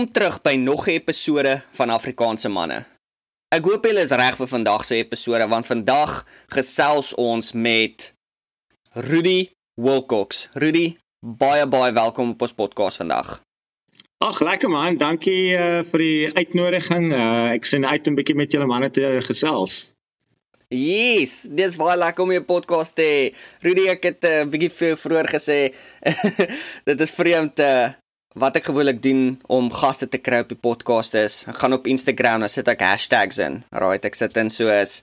Welkom terug by nog 'n episode van Afrikaanse manne. Ek hoop julle is reg vir vandag se episode want vandag gesels ons met Rudy Wilcox. Rudy, baie baie welkom op ons podcast vandag. Ag, lekker man. Dankie uh, vir die uitnodiging. Uh, ek sien uit om 'n bietjie met julle manne te gesels. Yes, dis baie lekker om 'n podcast te hê. Rudy, ek het 'n uh, bietjie vroeër gesê dit is vreemd te uh, wat ek gewoonlik doen om gaste te kry op die podcast is, ek gaan op Instagram en sit ek hashtags in. Right, ek sit in soos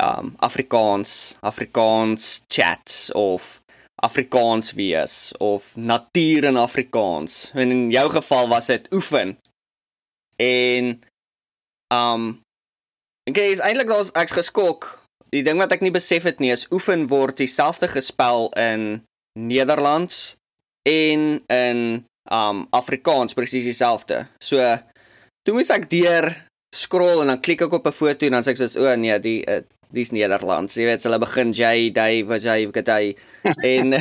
um Afrikaans, Afrikaans chats of Afrikaans wees of natuur in Afrikaans. En in jou geval was dit oefen. En um ek is eintlik daar's ek's geskok. Die ding wat ek nie besef het nie is oefen word dieselfde gespel in Nederlands en in um Afrikaans presies dieselfde. So toe moes ek deur scroll en dan klik ek op 'n foto en dan sê ek soos o oh, nee, die uh, dis Nederlands. Jy weet hulle begin J, Dave, wat jy weet hy en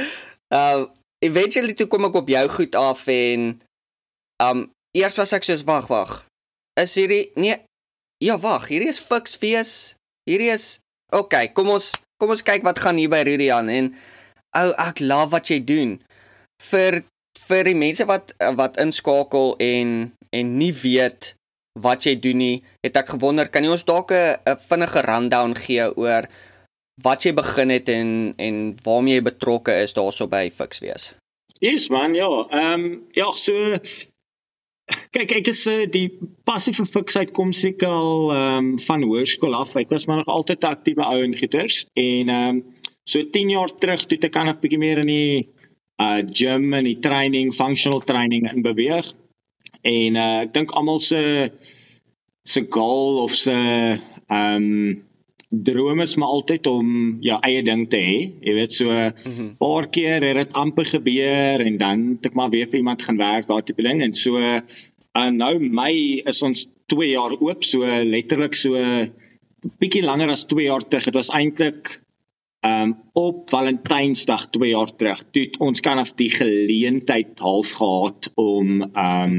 uh eventually toe kom ek op jou goed af en um eers was ek soos wag, wag. Is hierdie nee ja, wag, hierdie is Fix Fees. Hierdie is okay, kom ons kom ons kyk wat gaan hier by Rudy aan en ou oh, ek love wat jy doen vir vir die mense wat wat inskakel en en nie weet wat jy doen nie, het ek gewonder kan jy ons dalk 'n vinnige rundown gee oor wat jy begin het en en waarmee jy betrokke is daarso by Fix wees. Yes man, ja. Ehm um, ja, so kyk ek is uh, die passie vir Fix uitkom seker al ehm um, van hoërskool af. Ek was maar nog altyd aktiewe ou in gieters en ehm um, so 10 jaar terug toe ek kan 'n bietjie meer in die uh gym en die training, functional training in beweeg. En uh ek dink almal se se goal of se um droom is maar altyd om jou eie ding te hê. Jy weet so 'n mm -hmm. paar keer het dit amper gebeur en dan het ek maar weer vir iemand gaan werk daar tipe ding en so uh nou my is ons 2 jaar oop so letterlik so bietjie langer as 2 jaar terug. Dit was eintlik um op Valentynsdag 2 jaar terug toe ons kan af die geleentheid half gehad om um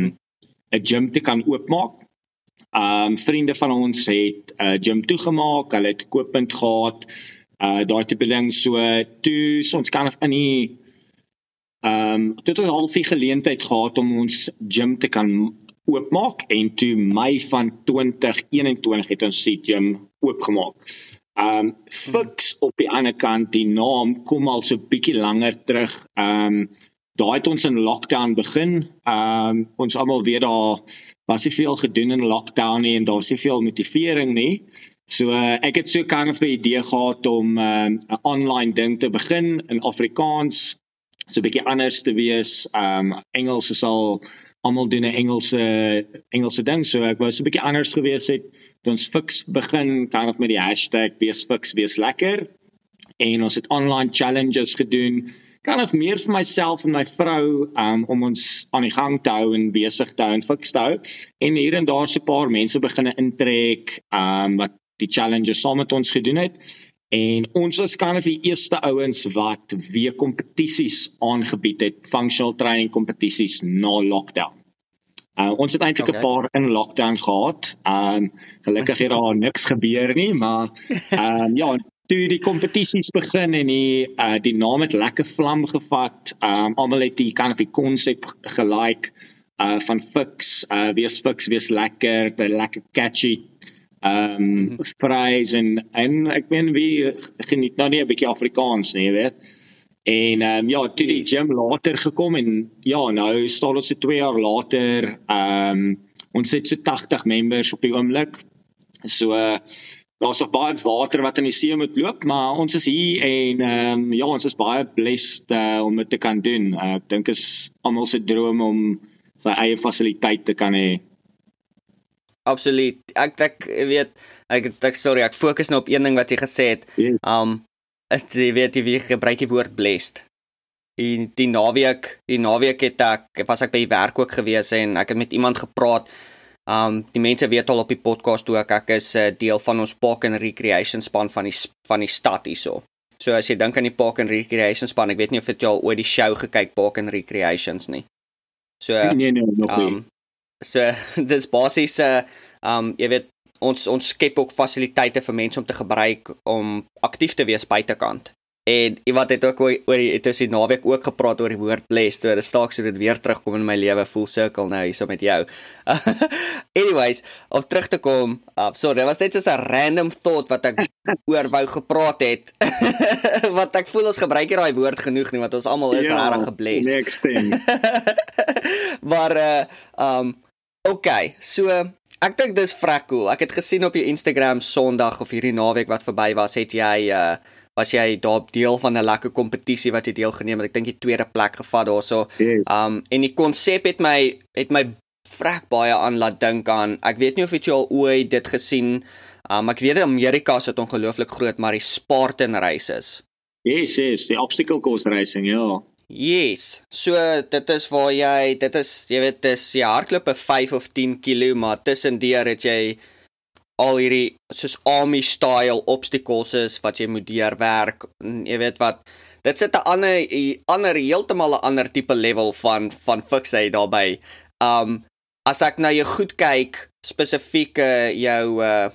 'n gym te kan oopmaak. Um vriende van ons het 'n uh, gym toegemaak, hulle het kooppunt gehad. Uh daar te belang so toe ons kan af in die um dit het half die geleentheid gehad om ons gym te kan oopmaak en toe Mei van 2021 het ons se gym oopgemaak. Um fix op die ander kant die naam kom al so bietjie langer terug. Um daai het ons in lockdown begin. Um ons almal weet daar was nie veel gedoen in lockdown nie en daar was nie veel motivering nie. So uh, ek het so kan 'n idee gehad om 'n uh, online ding te begin in Afrikaans. So 'n bietjie anders te wees. Um Engels is al almal doen 'n Engelse Engelse ding. So ek was 'n bietjie anders gewees het. Ons fix begin kan of met die hashtag wees fix wees lekker. En ons het online challenges gedoen. Kan of meer vir myself en my vrou um, om ons aan die gang te hou en besig te hou en fix te hou. En hier en daar so 'n paar mense begine intrek um, wat die challenges saam met ons gedoen het En ons was kan of die eerste ouens wat weer kompetisies aangebied het, functional training kompetisies na lockdown. Uh, ons het eintlik 'n okay. paar in lockdown gehad. Ehm um, gelukkig het daar niks gebeur nie, maar ehm um, ja, toe die kompetisies begin en die uh, die naam het lekker vlam gevat. Ehm um, almal het die kan of die konsep gelike uh van fix, uh wees fix, wees lekker, dit lekker catchy ehm um, prys en en ek meen wie geniet nou nie 'n bietjie Afrikaans nie, jy weet. En ehm um, ja, toe die gym later gekom en ja, nou staan ons se 2 jaar later, ehm um, ons het so 80 members op die oomblik. So uh, daar's nog baie water wat in die see moet loop, maar ons is hier en ehm um, ja, ons is baie blessed uh, om dit te kan doen. Uh, ek dink is almal se droom om sy eie fasiliteit te kan hê absoluut. Ek ek weet ek ek sorry, ek fokus nou op een ding wat jy gesê het. Yes. Um jy weet jy gebruik die woord blessed. In die naweek, die naweek het ek was ek by die werk ook gewees en ek het met iemand gepraat. Um die mense weet al op die podcast ook ek is 'n uh, deel van ons park and recreation span van die van die stad hierso. So as jy dink aan die park and recreation span, ek weet nie of jy al ooit die show gekyk park and recreations nie. So Nee nee, nog nie. um, so dis basies 'n uh, um jy weet ons ons skep ook fasiliteite vir mense om te gebruik om aktief te wees buitekant. En iemand het ook oor het ons die naweek ook gepraat oor die woord bless. So dit staak so dit weer terugkom in my lewe full circle nou hierso met jou. Anyways, om terug te kom, uh, sorry, dit was net so 'n random thought wat ek oor wou gepraat het. wat ek voel ons gebruik nie daai woord genoeg nie want ons almal is Ja, regtig gebless. Next thing. maar uh um okay, so ek dink dis vrek cool. Ek het gesien op jou Instagram Sondag of hierdie naweek wat verby was, het jy uh was jy daar deel van 'n lekker kompetisie wat jy deelgeneem het. Ek dink jy tweede plek gevat daarso. Yes. Um en die konsep het my het my vrek baie aan laat dink aan. Ek weet nie of jy al ooit dit gesien Um ek weet Amerika is dit ongelooflik groot, maar die Spartan races. Yes, yes, die obstacle course racing, ja. Yes. So dit is waar jy dit is jy weet dis jy hardloop 'n 5 of 10 km maar tussendeur het jy al hierdie soos army style obstacles is wat jy moet deurwerk. Jy weet wat dit sit 'n ander ander heeltemal 'n ander tipe level van van fiksheid daarbey. Um as ek nou jou goed kyk spesifiek uh, jou uh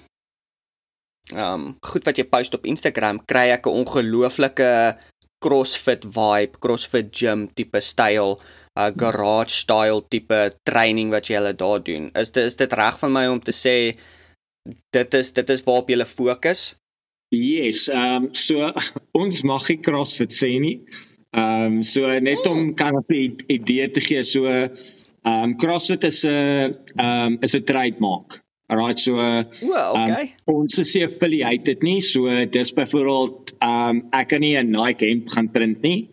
um goed wat jy post op Instagram kry ek 'n ongelooflike CrossFit vibe, CrossFit gym tipe styl, uh, garage style tipe training wat jy hulle daar doen. Is dit is dit reg van my om te sê dit is dit is waarop jy fokus? Yes, ehm um, so ons mag nie CrossFit sê nie. Ehm um, so net om kan 'n idee te gee, so ehm um, CrossFit is 'n ehm um, is 'n trademark. Alright, so O, okay. Um, ons is nie affiliated nie, so dis byvoorbeeld um, ek kan nie 'n Nike hemp gaan print nie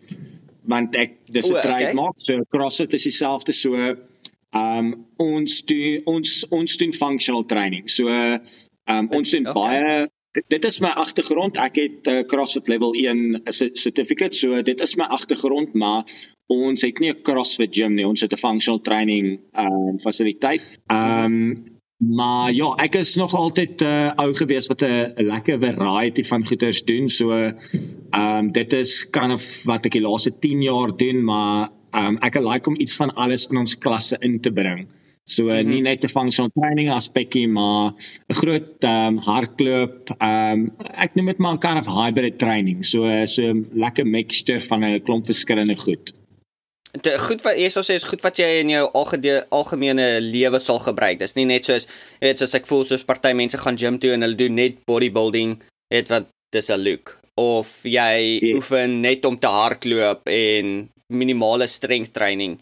want ek dis 'n okay. trademark, so CrossFit is dieselfde so um, ons doen ons ons doen functional training. So um, ons doen okay. baie dit, dit is my agtergrond. Ek het uh, CrossFit level 1 'n cer- certificate, so dit is my agtergrond, maar ons het nie 'n CrossFit gym nie. Ons het 'n functional training um, fasiliteit. Um, maar ja, ek is nog altyd uh, ou gewees wat 'n 'n lekker variety van goeders doen. So ehm um, dit is kind of wat ek die laaste 10 jaar doen, maar ehm um, ek like om iets van alles in ons klasse in te bring. So uh, nie net 'n functional training aspekkie maar 'n groot ehm um, hardloop ehm um, ek noem dit maar 'n kind of hybrid training. So uh, so 'n lekker mixture van 'n klomp verskillende goed. Dit goed wat jy sou sê is goed wat jy in jou algede, algemene lewe sal gebruik. Dis nie net soos jy weet soos ek voel soos party mense gaan gym toe en hulle doen net bodybuilding, weet wat dis 'n look of jy Yes. oefen net om te hardloop en minimale strength training.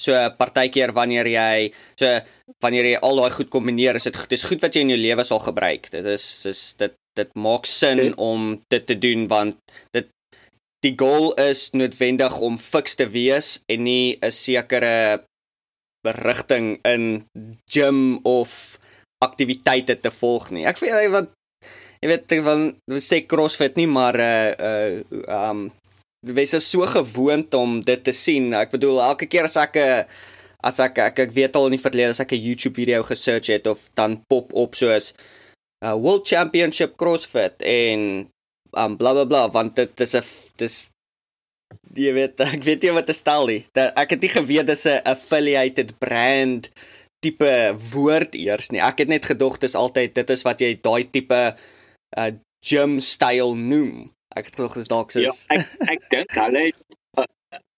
So partykeer wanneer jy so wanneer jy al daai goed kombineer, is dit dis goed wat jy in jou lewe sal gebruik. Dit is is dit dit maak sin Ja. om dit te doen want dit die goal is noodwendig om fiks te wees en nie 'n sekere rigting in gym of aktiwiteite te volg nie. Ek weet wat jy weet ek wil sê CrossFit nie, maar uh uh um wees is so gewoond om dit te sien. Ek bedoel elke keer as ek 'n as ek, ek ek weet al in die verlede as ek 'n YouTube video gesearch het of dan pop op soos uh World Championship CrossFit en um bla bla bla want dit is 'n dis jy weet ek weet nie wat te stel nie. Dat ek het nie geweet dis 'n affiliated brand tipe woord eers nie. Ek het net gedog dis altyd dit is wat jy daai tipe uh gym style noem. Ek het gedog dis dalk Ja, soos ek ek dink hulle het uh,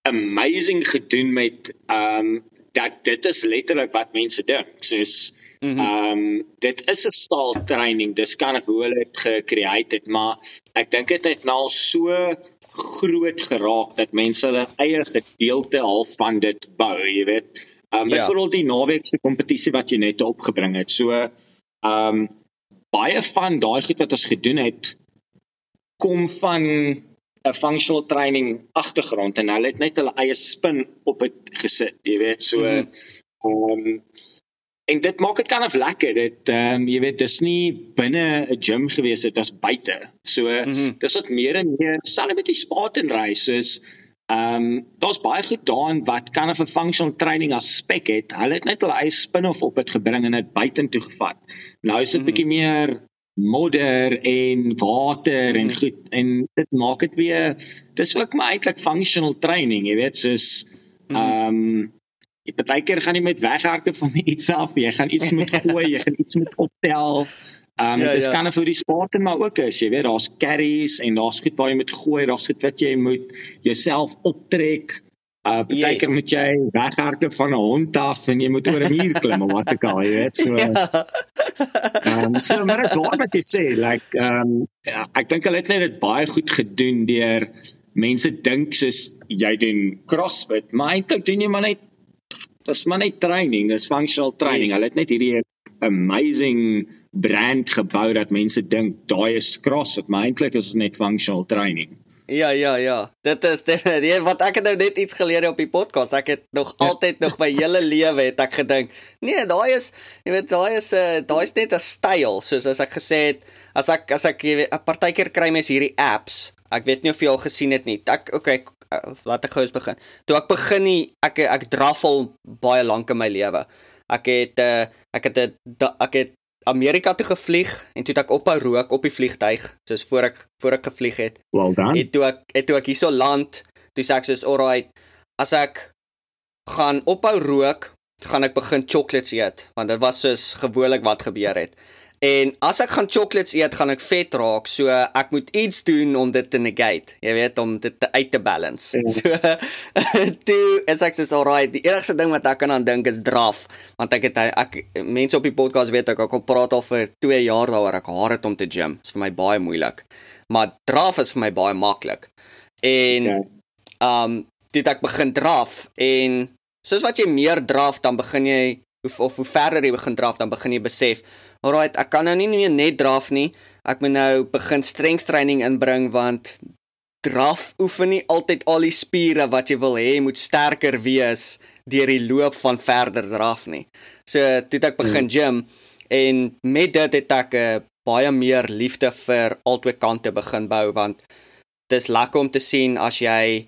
amazing gedoen met um, dat dit is letterlik wat mense dink. Soos. Ehm um, dit is 'n staal training. Dis kan of hoe hulle dit gecreate het, maar ek dink dit het nou al so groot geraak dat mense hulle eie gedeelte half van dit bou, jy weet. Ehm um, Ja. byvoorbeeld die naweek se kompetisie wat jy net opgebring het. So ehm um, baie van daai goed wat ons gedoen het kom van 'n functional training agtergrond en hulle het net hulle eie spin op dit gesit, jy weet, so ehm Mhm. um, en dit maak dit kind of lekker. Dit ehm um, jy weet, dis nie binne 'n gym gewees het, dis buite. So Mhm. dis wat meer en meer selfs met die Spartan race is Ehm um, daar's baie goed daarin wat kan 'n functional training aspek het. Hulle het net hulle eie spin-off op dit gebring en dit buitentoe gevat. Nou is dit Mhm. bietjie meer modder en water en Mhm. goed en dit maak dit weer dis ook maar eintlik functional training, jy weet, soos Mhm. ehm um, partykeer gaan jy met weghardloop van iets af, jy gaan iets moet gooi, jy gaan iets moet optel. Ehm um, ja, dis ja. kan vir die sport maar ook is, jy weet daar's carries en daar's goed waar jy moet gooi, daar's goed wat jy moet jouself optrek. Uh partykeer yes. moet jy weghardloop van 'n hond af en jy moet oor 'n muur klim of wat ook al, jy weet so. Ja. Ehm um, so maar is wat jy sê, like ehm um, ja, ek dink hulle het net dit baie goed gedoen deur mense dink soos jy doen CrossFit, maar eintlik doen jy maar net dis maar net training, dis functional training. Yes. Hulle het net hierdie amazing brand gebou dat mense dink daai is CrossFit, maar eintlik is dit net functional training. Ja ja ja. Dit is definitief wat ek het nou net iets geleer op die podcast. Ek het nog ja. altyd nog my hele lewe het ek gedink, nee, daai is jy weet daai is 'n uh, daai is net 'n styl, soos as ek gesê het, as ek as ek 'n partykeer kry mes hierdie apps. Ek weet nie of jy al gesien het nie. Ek okay, laat ek gou eens begin. Toe ek begin nie ek ek drafel baie lank in my lewe. Ek het uh, ek het 'n ek het Amerika toe gevlieg en toe het ek ophou rook op die vliegtyg soos voor ek voor ek gevlieg het. Well done. En toe ek het toe ek hierso land, toe sê ek soos alright, as ek gaan ophou rook, gaan ek begin chocolates eet want dit was soos gewoonlik wat gebeur het. En as ek gaan chocolates eet, gaan ek vet raak. So ek moet iets doen om dit te negate. Jy weet om dit te uit te balance. Ja. So toe is ek so alright. Die enigste ding wat ek kan aan dink is draf, want ek het ek mense op die podcast weet ek ek al praat al vir 2 jaar daaroor ek haat dit om te gym. Dit is vir my baie moeilik. Maar draf is vir my baie maklik. En okay. um dit ek begin draf en soos wat jy meer draf dan begin jy of, of hoe verder jy begin draf dan begin jy besef Alrite, ek kan nou nie meer net draf nie. Ek moet nou begin strength training inbring want draf oefen nie altyd al die spiere wat jy wil hê moet sterker wees deur die loop van verder draf nie. So toe ek begin hmm. gym en met dit het ek 'n uh, baie meer liefde vir albei kante begin bou want dis lekker om te sien as jy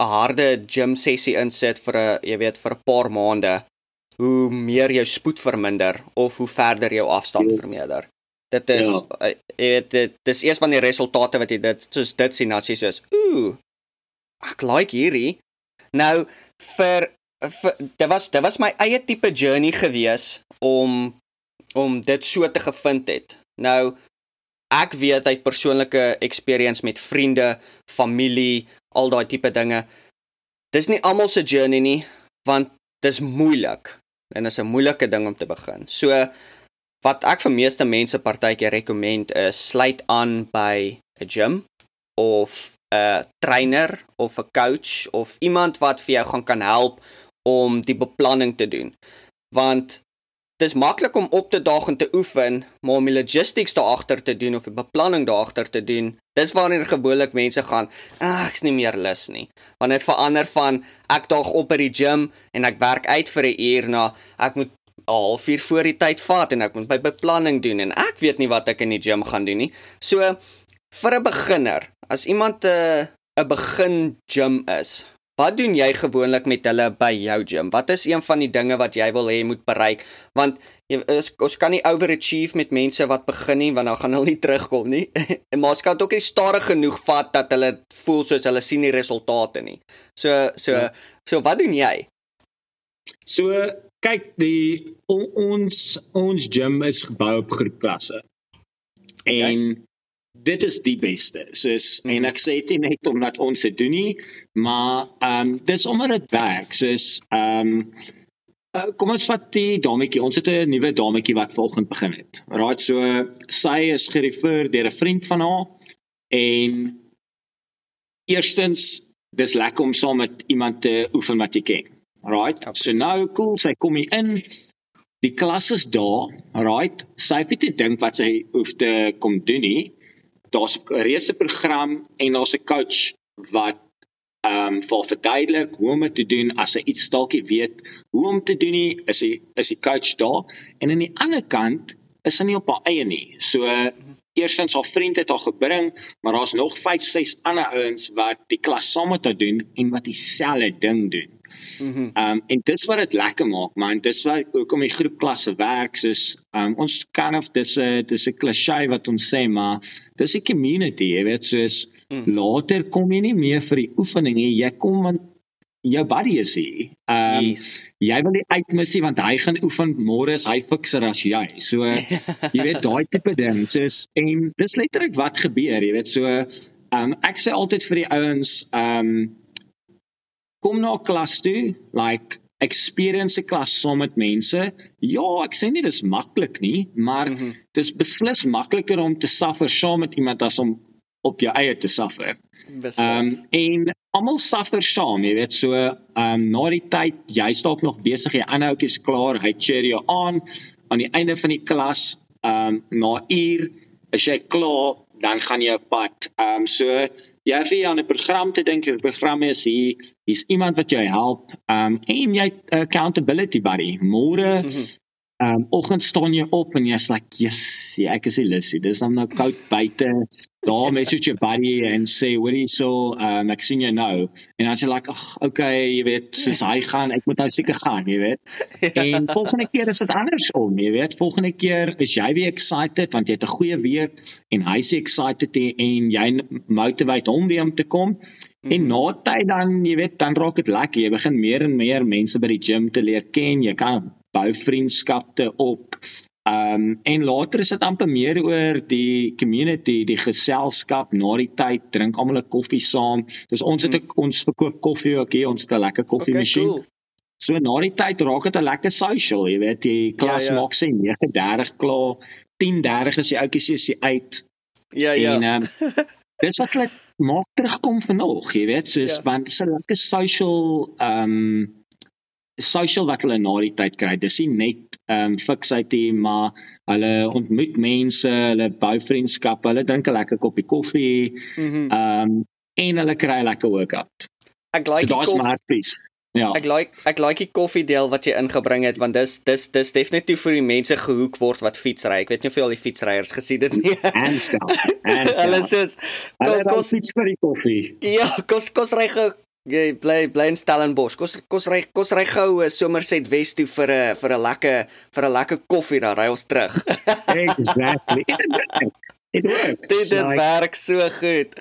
'n harde gym sessie insit vir 'n jy weet vir 'n paar maande hoe meer jou spoed verminder of hoe verder jou afstand yes. vermeerder. Dit is ja. Eh, jy weet dit dis eers van die resultate wat jy dit soos dit sien as jy soos ooh ek like hierdie. Nou vir, vir dit was dit was my eie tipe journey gewees om om dit so te gevind het. Nou ek weet uit persoonlike experience met vriende, familie, al daai tipe dinge. Dis nie almal se journey nie, want dis moeilik en is 'n moeilike ding om te begin. So wat ek vir meeste mense partykeer rekomend is sluit aan by 'n gym of 'n trainer of 'n coach of iemand wat vir jou gaan kan help om die beplanning te doen. Want Dis maklik om op te daag en te oefen, maar om die logistics daar agter te doen of die beplanning daar agter te doen, dis waarin gewoonlik mense gaan, ag, ek's nie meer lus nie. Want dit verander van ek daag op by die gym en ek werk uit vir 'n uur na ek moet 'n halfuur voor die tyd vat en ek moet my beplanning doen en ek weet nie wat ek in die gym gaan doen nie. So vir 'n beginner, as iemand 'n 'n begin gym is, Wat doen jy gewoonlik met hulle by jou gym? Wat is een van die dinge wat jy wil hê moet bereik? Want jy, ons, ons kan nie overachieve met mense wat begin nie want dan gaan hulle nie terugkom nie. en maar ons kan ook nie stadig genoeg vat dat hulle voel soos hulle sien die resultate nie. So so ja. so wat doen jy? So kyk die on, ons ons gym is gebou op groepklasse. Okay. Dit is die beste. Soos en ek sê dit net omdat ons dit doen nie, maar ehm um, dis omdat dit werk. Soos ehm um, uh, kom ons vat die dametjie. Ons het 'n nuwe dametjie wat vanoggend begin het. Right, so sy is gerefer deur 'n vriend van haar en eerstens dis lekker om saam met iemand te oefen wat jy ken. Right. Okay. So nou cool, sy kom hier in. Die klas is daar, right? Sy het nie dink wat sy hoef te kom doen nie daar's 'n reuse program en daar's 'n coach wat ehm um, vir verduidelik hoe om dit te doen. As hy iets dalkie weet hoe om te doen nie is hy is die coach daar. En aan die ander kant is hy nie op haar eie nie. So eerstens haar vriend het haar gebring maar daar's nog 5 6 ander ouens wat die klas saam met haar doen en wat dieselfde ding doen Mhm. Ehm um, en dis wat dit lekker maak man, dis wat hoekom die groepklasse werk, soos ehm um, ons kan of dis 'n dis 'n klise wat ons sê, maar dis 'n community, jy weet, soos mm. later kom jy nie meer vir die oefening nie, jy kom want jou buddy is hier. Ehm um, yes. jy wil nie uitmissie want hy gaan oefen môre is hy fikser as jy. So jy weet daai tipe ding. So is en dis letterlik wat gebeur, jy weet. So ehm um, ek sê altyd vir die ouens ehm um, kom na klas toe, like experience 'n klas saam met mense. Ja, ek sê nie dis maklik nie, maar mm -hmm. dis beslis makliker om te suffer saam met iemand as om op jou eie te suffer. Ehm um, en almal suffer saam, jy weet, so ehm um, na die tyd jy staan nog besig, jy ander ouetjies klaar, hy cheer jou aan aan die einde van die klas, ehm um, na uur as jy klaar, dan gaan jy op pad. Ehm um, so jy vir aan 'n program te dink, 'n program is hier, hier's iemand wat jou help. Um en jy accountability buddy. Môre mm -hmm. Um oggend staan jy op en jy's like, "Yes, ja, ek is Elise. Dis nou koud buite. Daar message your buddy and say, "What is so um ek sien jou nou." En dan sê like, "Ag, okay, jy weet, soos hy gaan, ek moet nou seker gaan, jy weet." En volgende keer is dit andersom, jy weet. Volgende keer is jy weer excited want jy het 'n goeie week en hy's excited en jy motivate hom weer om te kom. En mhm. na tyd dan, jy weet, dan raak dit lekker. Jy begin meer en meer mense by die gym te leer ken. Jy kan bou vriendskappe op. Ehm um, en later is dit amper meer oor die community, die geselskap, na die tyd drink almal 'n koffie saam. Dis ons het 'n hmm. ons verkoop koffie ook hier, ons het 'n lekker koffiemasjien. Okay, cool. So na die tyd raak dit 'n lekker social, jy weet, die klas ja, ja. maak sê 39 klaar, 10:30 is die ouetjies is uit. Ja ja. En um, dis wat hulle maak terugkom vanoggend, jy weet, soos ja. want dit is 'n lekker social ehm um, social wat hulle na die tyd kry. Dis nie net ehm um, nie, maar hulle ontmoet mense, hulle bou vriendskappe, hulle drink 'n lekker koppie koffie. Mhm. Ehm mm um, en hulle kry 'n lekker workout. Ek like so daai smarties. Ja. Ek like ek like die koffie deel wat jy ingebring het want dis dis dis definitief vir die mense gehoek word wat fietsry. Ek weet nie of jy al die fietsryers gesien het nie. En skou. En skou. Hulle sê kos fiets vir die koffie. Ja, kos kos ry jy bly bly in Stellenbosch. Kos kos ry kos ry gou eh, Somerset West toe vir 'n vir 'n lekker vir 'n lekker koffie dan ry ons terug. exactly. It works. Dit dit like, werk so goed.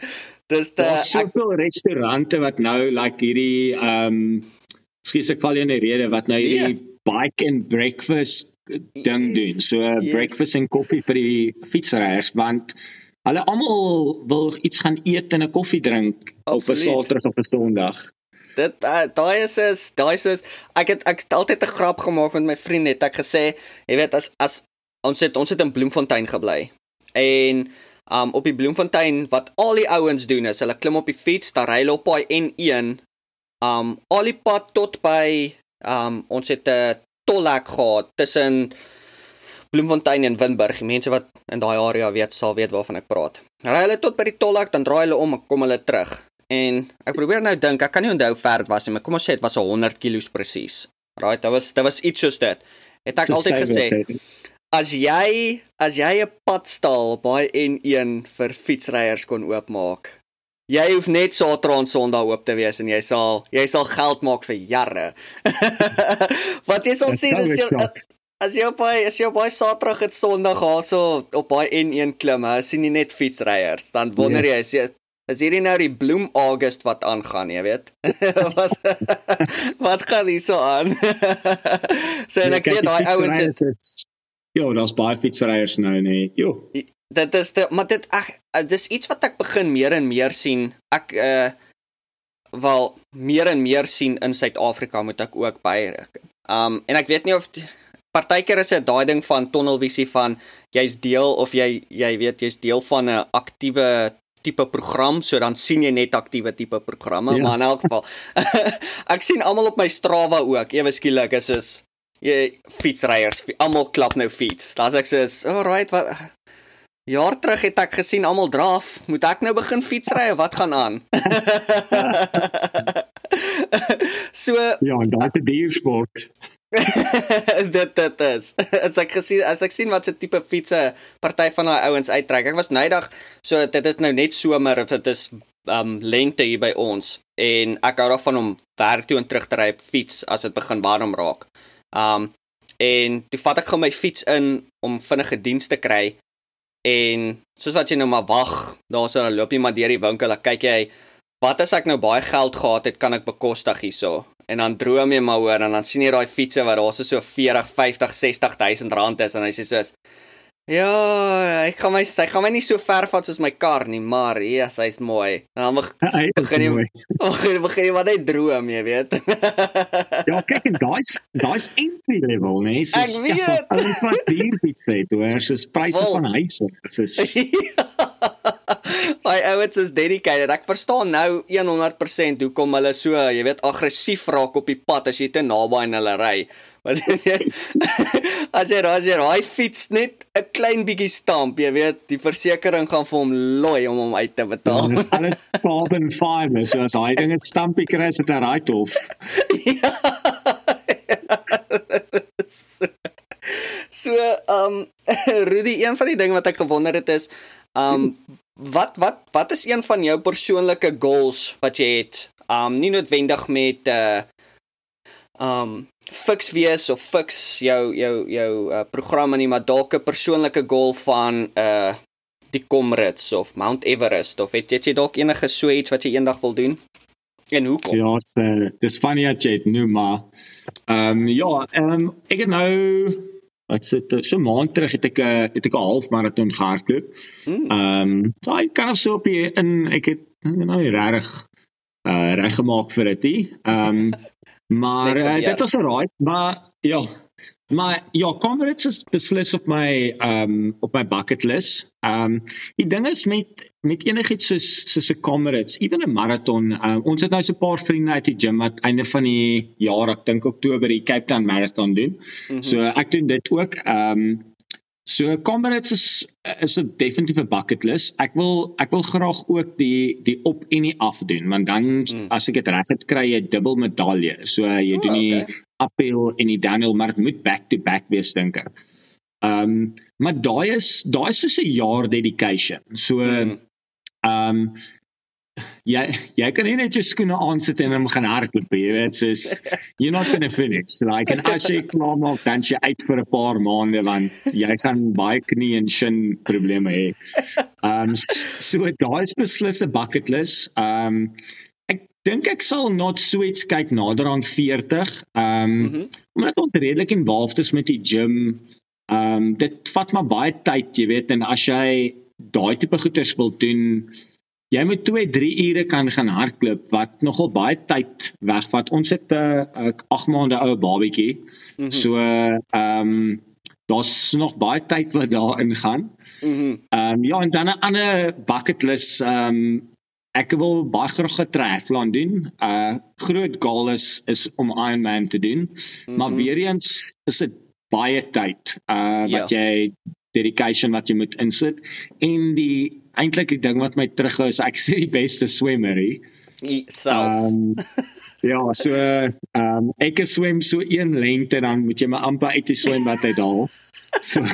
Dis daar soveel ek, restaurante wat nou like hierdie ehm um, skies ek val in 'n rede wat nou hierdie yeah. bike and breakfast ding yes, doen. So yes. breakfast en koffie vir die fietsryers want Hulle almal wil iets gaan eet en 'n koffie drink Absoluut. op 'n Saterdag of 'n Sondag. Dit uh, daai is is daai is ek het ek het altyd 'n grap gemaak met my vriende het ek gesê, jy weet as as ons het ons het in Bloemfontein gebly. En um op die Bloemfontein wat al die ouens doen is hulle klim op die fiets, dan ry hulle op paai N1 um al die pad tot by um ons het 'n tollhek gehad tussen Bloemfontein en Winburg. Die mense wat in daai area weet, sal weet waarvan ek praat. Ry hulle tot by die tolhek, dan draai hulle om en kom hulle terug. En ek probeer nou dink, ek kan nie onthou ver dit was nie, maar kom ons sê dit was 100 km presies. Right, dit was dit was iets soos dit. Het ek altyd gesê as jy as jy 'n padstal by N1 vir fietsryers kon oopmaak, Jy hoef net Saterdag en Sondag oop te wees en jy sal jy sal geld maak vir jare. Wat jy sal sien is jy As jy op hy, as jy op hy Saterdag en Sondag haso op hy N1 klim, hè, sien jy net fietsryers, dan wonder jy as jy is hierdie nou die Bloem August wat aangaan, jy weet. wat wat gaan hier so aan? so en ek weet daai ouens het Jo, daar's baie fietsryers nou nee. Jo. Dit is dit, maar dit ag dis iets wat ek begin meer en meer sien. Ek uh wel meer en meer sien in Suid-Afrika moet ek ook byreken. Um en ek weet nie of die, partykeer is dit daai ding van tunnelvisie van jy's deel of jy jy weet jy's deel van 'n aktiewe tipe program so dan sien jy net aktiewe tipe programme ja. maar in elk geval ek sien almal op my Strava ook. Ewe skielik is is jy fietsryers almal klap nou fiets. Dan sê ek sê alright wat jaar terug het ek gesien almal draf. Moet ek nou begin fietsry of wat gaan aan? So ja en daai te duur sport dit dit is. As ek gesien as ek sien wat se tipe fietsse party van daai ouens uittrek. Ek was nydag so dit is nou net somer of dit is um lente hier by ons en ek hou daarvan om werk toe en terug te ry op fiets as dit begin warm raak. Um en toe vat ek gou my fiets in om vinnige diens te kry en soos wat jy nou maar wag, daar's 'n loop jy maar deur die winkel, kyk jy wat as ek nou baie geld gehad het, kan ek bekostig hierso. En dan droom jy maar hoor en dan sien jy daai fietsse wat daar so 40, 50, 60000 rand is en hy sê soos Ja, ek gaan my ek gaan my nie so ver vat soos my kar nie, maar yes, hy's mooi. Dan mag, begin jy begin begin jy wat hy droom, jy weet. ja, kyk en daai's daai's entry level, nee, so ek weet. Ja, alles wat hier iets sê, toe is is pryse van huise. Dis My ouens is dedicated. Ek verstaan nou 100% hoekom hulle so, jy weet, aggressief raak op die pad as jy te naby aan hulle ry. Want as jy as jy as jy raai fiets net 'n klein bietjie stamp, jy weet, die versekerings gaan vir hom looi om hom uit te betaal. Ja, alles carbon fiber, so as hy ding 'n stampie kry as dit 'n right off. ja. so, ehm um, Rudy, een van die dinge wat ek gewonder het is, um, wat wat wat is een van jou persoonlike goals wat jy het? Um, nie noodwendig met uh, um, fiks wees of fiks jou jou jou uh, programme nie, maar dalk 'n persoonlike goal van uh die Comrades of Mount Everest of het jy dalk enige so iets wat jy eendag wil doen? En hoekom? Ja, so, dis funny at jy nou maar. Ehm um, ja, ehm um, ek het nou wat sit so maand terug het ek 'n het ek 'n half marathon gehardloop. Hmm. Ehm um, daai kan of so op die in ek het nou nie regtig uh reggemaak vir dit. Ehm um, Maar uh, dit was 'n raai, maar ja. Maar ja, Comrades is beslis op my ehm um, op my bucket list. Ehm um, die ding is met met enigiets soos soos 'n Comrades, ewen 'n marathon. Um, ons het nou so 'n paar vriende uit die gym wat einde van die jaar, ek dink Oktober, die Cape Town Marathon doen. Mm -hmm. So ek doen dit ook. Ehm um, So Comrades is is 'n definitiewe bucket list. Ek wil ek wil graag ook die die op en die af doen, want dan mm. as ek dit reg het kry jy dubbel medalje. So jy oh, doen die okay. Uphill en die maar dit moet back to back wees dink ek. Ehm um, maar daai is daai is so 'n jaar dedication. So mm. ehm um, jy jy kan nie net jou skoene aansit en hom gaan hardloop jy weet soos you're not going to finish like and as jy klaar maak dan jy uit vir 'n paar maande want jy gaan baie knie en shin probleme hê. Um so daai is beslis 'n bucket list. Um ek dink ek sal not sweets kyk nader aan 40. Um mm -hmm. omdat ons redelik involved is met die gym. Um dit vat maar baie tyd, jy weet en as jy daai tipe goeders wil doen jy moet 2 3 ure kan gaan hardloop wat nogal baie tyd wegvat. Ons het 'n uh, 8 maande ou babatjie. Mm -hmm. So ehm um, daar's nog baie tyd wat daarin gaan. Mhm. Mm ehm um, ja, en dan 'n ander bucket list ehm um, ek wil baie graag 'n triathlon doen. Uh groot goal is is om Ironman te doen. Mm -hmm. Maar weer eens is dit baie tyd uh wat ja. jy dedication wat jy moet insit en die eintlik die ding wat my terughou is ek sê die beste swemmer hier self. Um, ja, so ehm um, ek swem so een lengte dan moet jy my amper uit die swembad uithaal. So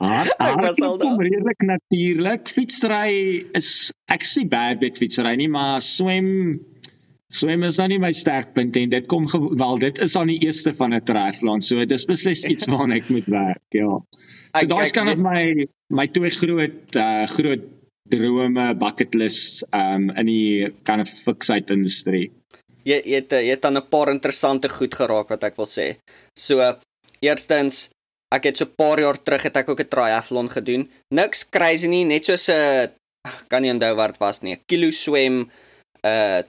Maar dit is al redelik natuurlik. Fietsry is ek sê bad met fietsry nie, maar swem swem is nou nie my sterkpunt en dit kom wel dit is aan die eerste van 'n triathlon. So dis beslis iets waarna ek moet werk, ja. So daar's kan of my my twee groot uh groot drome bucket list um in die kind of fixate industrie. Jy jy het jy het dan 'n paar interessante goed geraak wat ek wil sê. So eerstens ek het so 'n paar jaar terug het ek ook 'n triathlon gedoen. Niks crazy nie, net so 'n kan nie onthou wat dit was nie. 'n Kilo swem, uh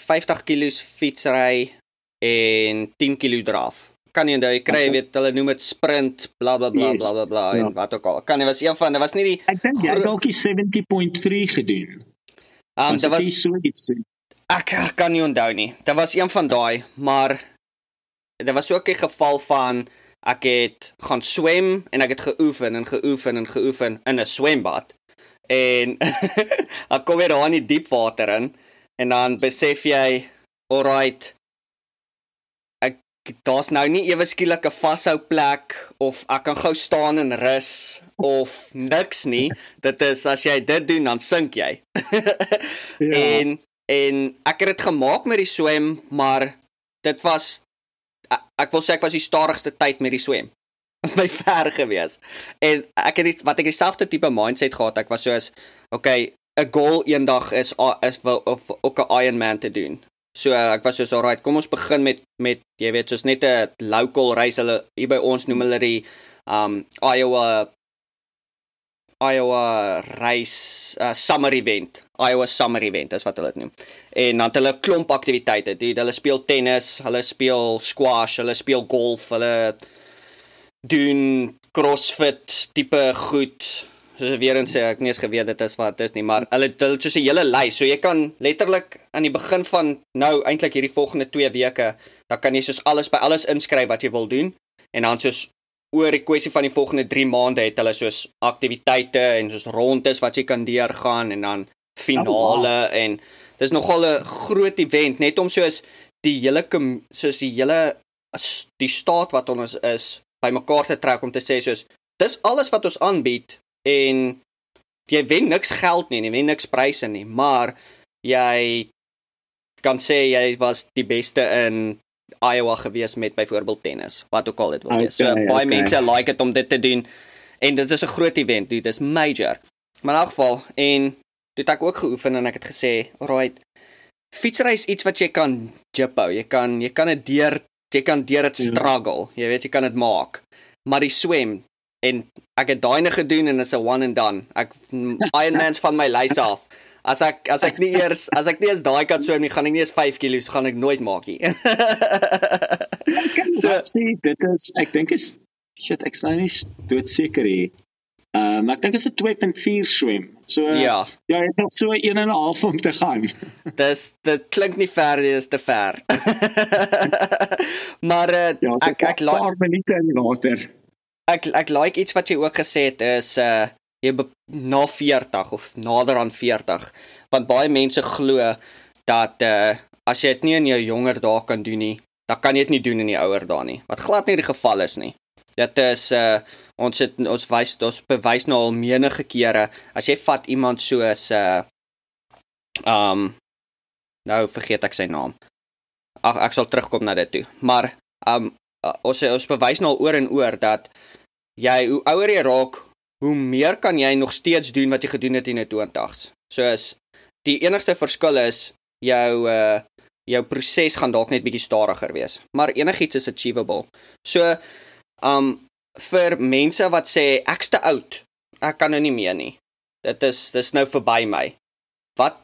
50 kg fietsry en 10 kg draf. Kan nie onthou jy kry weet hulle noem dit sprint bla bla bla bla bla bla en ja. wat ook al. Kan nie was een van dit was nie die ek dink jy het dalk die 70.3 gedoen. Um dit was so iets ek kan nie onthou nie. Dit was een van daai maar dit was ook 'n geval van ek het gaan swem en ek het geoefen en geoefen en geoefen in 'n swembad en ek kom weer daar in die diep water in en dan besef jy alright daar's nou nie ewe skielik 'n vashou plek of ek kan gou staan en rus of niks nie. Dit is as jy dit doen dan sink jy. ja. En en ek het dit gemaak met die swem, maar dit was ek wil sê ek was die stadigste tyd met die swem. my ver gewees. En ek het die, wat ek dieselfde tipe mindset gehad. Ek was soos okay, 'n goal eendag is is wil of ook 'n Ironman te doen. So ek was so alright, kom ons begin met met jy weet soos net 'n local race hulle hier by ons noem hulle die um Iowa Iowa race uh, summer event. Iowa summer event is wat hulle dit noem. En dan het hulle 'n klomp aktiwiteite. Hulle speel tennis, hulle speel squash, hulle speel golf, hulle doen CrossFit tipe goed soos weer eens sê ek nie eens geweet dit is wat is nie, maar hulle hulle soos 'n hele lys. So jy kan letterlik aan die begin van nou eintlik hierdie volgende 2 weke, dan kan jy soos alles by alles inskryf wat jy wil doen en dan soos oor die kwessie van die volgende 3 maande het hulle soos aktiwiteite en soos rondes wat jy kan deurgaan en dan finale oh, wow. en dis nogal 'n groot event net om soos die hele soos die hele die staat wat ons is bymekaar te trek om te sê soos dis alles wat ons aanbied en jy wen niks geld nie, jy wen niks pryse nie, maar jy kan sê jy was die beste in Iowa gewees met byvoorbeeld tennis, wat ook al dit wil wees. Okay, so baie okay. mense like dit om dit te doen en dit is 'n groot event, dit is major. Maar in elk geval en dit het ek ook geoefen en ek het gesê, "Alright, fietsry is iets wat jy kan jiphou. Jy kan jy kan dit deur jy kan deur dit ja. struggle. Jy weet jy kan dit maak. Maar die swem, en ek het daai net gedoen en is 'n one and done. Ek Ironmans van my lys af. As ek as ek nie eers as ek nie eens daai kan swem nie, gaan ek nie eens 5 kg gaan ek nooit maak nie. so sê dit is ek dink is shit ek sien nou nie doodseker hier. Ehm um, ek dink dit is 'n 2.4 swem. So ja, ja, ek het so 1 en 'n half om te gaan. Dis dit klink nie ver nie, dis te ver. maar uh, ja, so ek ek laat 'n paar minute in water ek ek like iets wat jy ook gesê het is uh jy na 40 of nader aan 40 want baie mense glo dat uh as jy dit nie in jou jonger dae kan doen nie, dan kan jy dit nie doen in die ouer dae nie. Wat glad nie die geval is nie. Dit is uh ons het ons wys ons bewys nou al menige kere as jy vat iemand soos uh um nou vergeet ek sy naam. Ag ek sal terugkom na dit toe. Maar um ons ons bewys nou al oor en oor dat jy hoe ouer jy raak, hoe meer kan jy nog steeds doen wat jy gedoen het in die 20s. Soos die enigste verskil is jou uh jou proses gaan dalk net bietjie stadiger wees, maar enigiets is achievable. So um vir mense wat sê ek's te oud, ek kan nou nie meer nie. Dit is dis nou verby my. Wat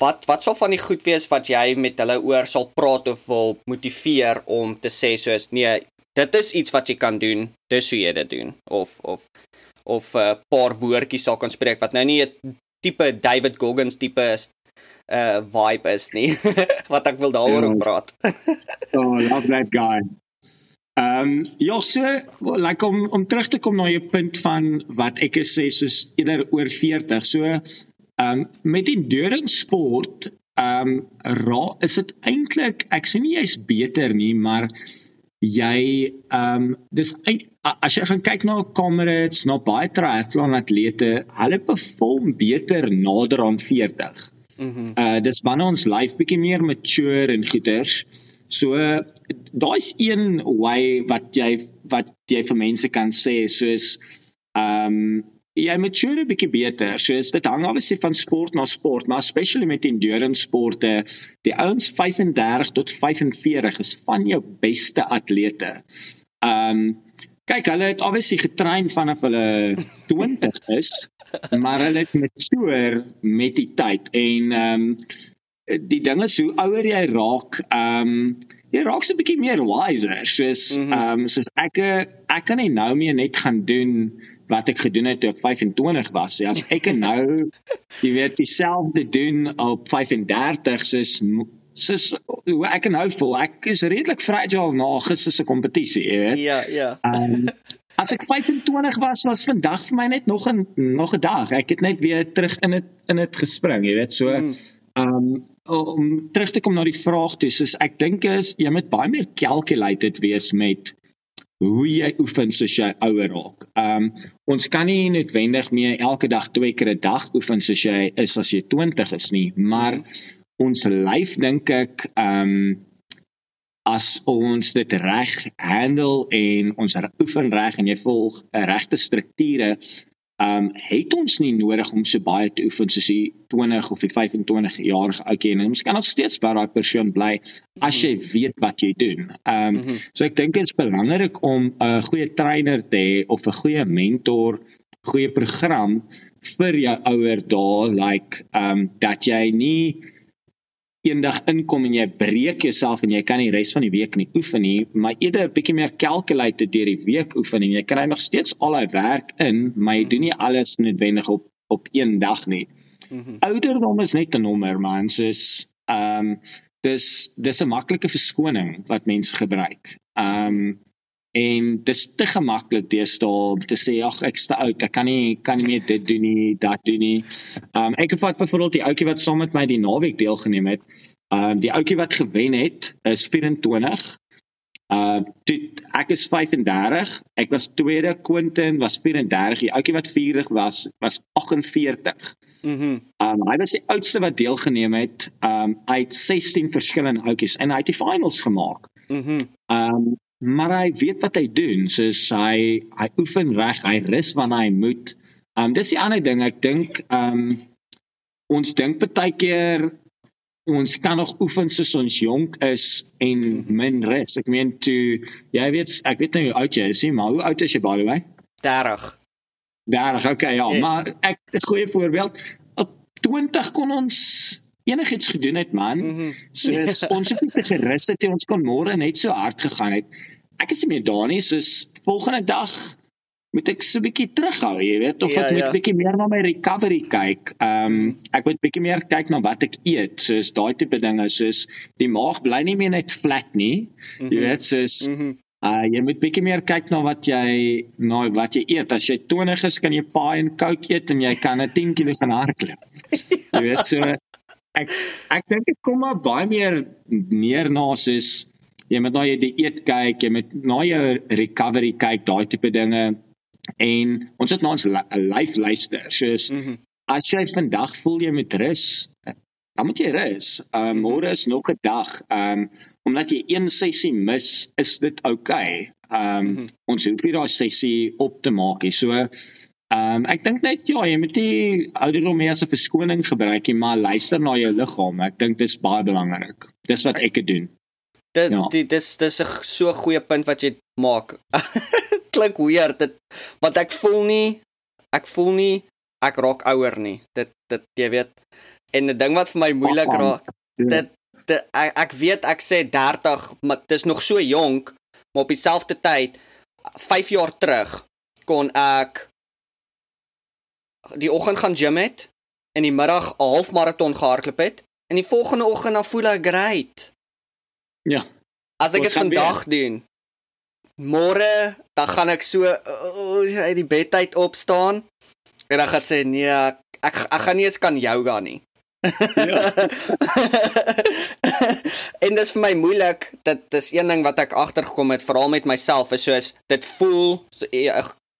wat wat sal van die goed wees wat jy met hulle oor sal praat of wil motiveer om te sê soos nee dit is iets wat jy kan doen dis hoe jy dit doen of of of 'n uh, paar woordjies sal kan spreek wat nou nie 'n tipe David Goggins tipe is uh vibe is nie wat ek wil daaroor ja. praat. oh, love that guy. Ehm um, ja, so like om om terug te kom na jou punt van wat ek gesê soos eerder oor 40. So Ehm um, met die endurance sport ehm um, ra is dit eintlik ek sê nie jy's beter nie, maar jy ehm um, dis as jy gaan kyk na comrades, na baie triathlon atlete, hulle perform beter nader aan 40. Mhm. Mm uh dis wanneer ons lyf bietjie meer mature en goeters. So daai's een way wat jy wat jy vir mense kan sê soos ehm um, jy mature 'n bietjie beter. So dit hang obviously van sport na sport, maar especially met endurance sporte, die ouens 35 tot 45 is van jou beste atlete. Um kyk, hulle het obviously getrein vanaf hulle 20 is, maar hulle het mature met die tyd en um die ding is hoe ouer jy raak, um jy raak so 'n bietjie meer wiser. Soos mm -hmm. um soos ek ek kan nie nou meer net gaan doen wat ek gedoen het toe ek 25 was. Ja, as ek nou jy weet dieselfde doen op 35 sis sis hoe ek nou voel. Ek is redelik fragile na gister se kompetisie, jy weet. Ja, ja. Um, as ek 25 was, was vandag vir my net nog 'n nog 'n dag. Ek het net weer terug in dit in dit gespring, jy weet. So mm. um om terug te kom na die vraag toe, soos ek dink is jy moet baie meer calculated wees met hoe jy oefen soos jy ouer raak. Um ons kan nie noodwendig meer elke dag twee keer 'n dag oefen soos jy is as jy 20 is nie, maar ons lyf dink ek um as ons dit reg handle en ons oefen reg en jy volg 'n regte strukture ehm um, het ons nie nodig om so baie te oefen soos die 20 of die 25 jarige ouetjie en ons kan nog steeds by daai persoon bly as jy weet wat jy doen. Ehm um, so ek dink dit is belangrik om 'n goeie trainer te hê of 'n goeie mentor, goeie program vir jou ouer dae like ehm um, dat jy nie eendag inkom en jy breek jouself en jy kan die res van die week nie oefen nie, maar eerder 'n bietjie meer calculate deur die week oefen en jy kry nog steeds al daai werk in, maar jy doen nie alles noodwendig op op een dag nie. Mm -hmm. Ouderdom is net 'n nommer, man, soos ehm um, dis dis 'n maklike verskoning wat mense gebruik. Ehm um, En dis te gemaklik deesdae om te sê ag ek's te oud, ek kan nie kan nie meer dit doen nie, dat doen nie. Um ek het byvoorbeeld die ouetjie wat saam met my die naweek deelgeneem het. Um die ouetjie wat gewen het is 24. Uh toe ek is 35, ek was tweede, Quentin was 34, die ouetjie wat 40 was was 48. Mhm. Mm um hy was die oudste wat deelgeneem het um uit 16 verskillende ouetjies en hy het die finals gemaak. Mhm. Mm um maar hy weet wat hy doen soos hy hy oefen reg hy rus wanneer hy moet. Um dis die ander ding ek dink um ons dink baie keer ons kan nog oefen soos ons jonk is en min rus. Ek meen toe jy weet ek weet nou hoe oud jy is maar hoe oud is jy by the way? 30 30 okay ja yes. maar ek is 'n goeie voorbeeld op 20 kon ons enigiets gedoen het man. Mm -hmm. So ons het net gerus het ons kon môre net so hard gegaan het. Ek is nie meer daar nie, soos volgende dag moet ek so 'n bietjie terughou, jy weet, of ja, ek moet 'n ja. bietjie meer na my recovery kyk. Ehm um, ek moet bietjie meer kyk na wat ek eet, soos daai tipe dinge, soos die maag bly nie meer net flat nie. Mm -hmm. Jy mhm. weet, soos mm -hmm. Uh jy moet bietjie meer kyk na wat jy na wat jy eet. As jy 20 is, kan jy paai en coke eet en jy kan 'n 10 kg gaan hardloop. Jy weet so ek ek dink dit kom maar baie meer neer na soos jy moet na jou dieet kyk, jy moet na jou recovery kyk, daai tipe dinge en ons het na ons life luister. Soos mm -hmm. as jy vandag voel jy moet rus, dan moet jy rus. Um môre is nog 'n dag. Um omdat jy een sessie mis, is dit oukei. Okay. Um mm -hmm. ons hoef nie daai sessie op te maak nie. So Ehm um, ek dink net ja, jy moet die ouderdom meer as 'n verskoning gebruik, jy maar luister na jou liggaam. Ek dink dit is baie belangrik. Dis wat ek doen. Dit ja. dit dis dis 'n so goeie punt wat jy maak. Klink weird dit want ek voel nie ek voel nie ek raak ouer nie. Dit dit jy weet en 'n ding wat vir my moeilik raak dit, dit ek, ek weet ek sê 30, maar dit is nog so jonk, maar op dieselfde tyd 5 jaar terug kon ek die oggend gaan gym het en die middag 'n halfmaraton gehardloop het en die volgende oggend dan voel ek great. Ja. As ek dit vandag weer. doen. Môre dan gaan ek so uh, uit die bed uit opstaan en dan gaan sê nee, ek ek gaan nie eens kan yoga nie. Ja. en dit is vir my moeilik. Dit is een ding wat ek agtergekom het veral met myself is soos dit voel so,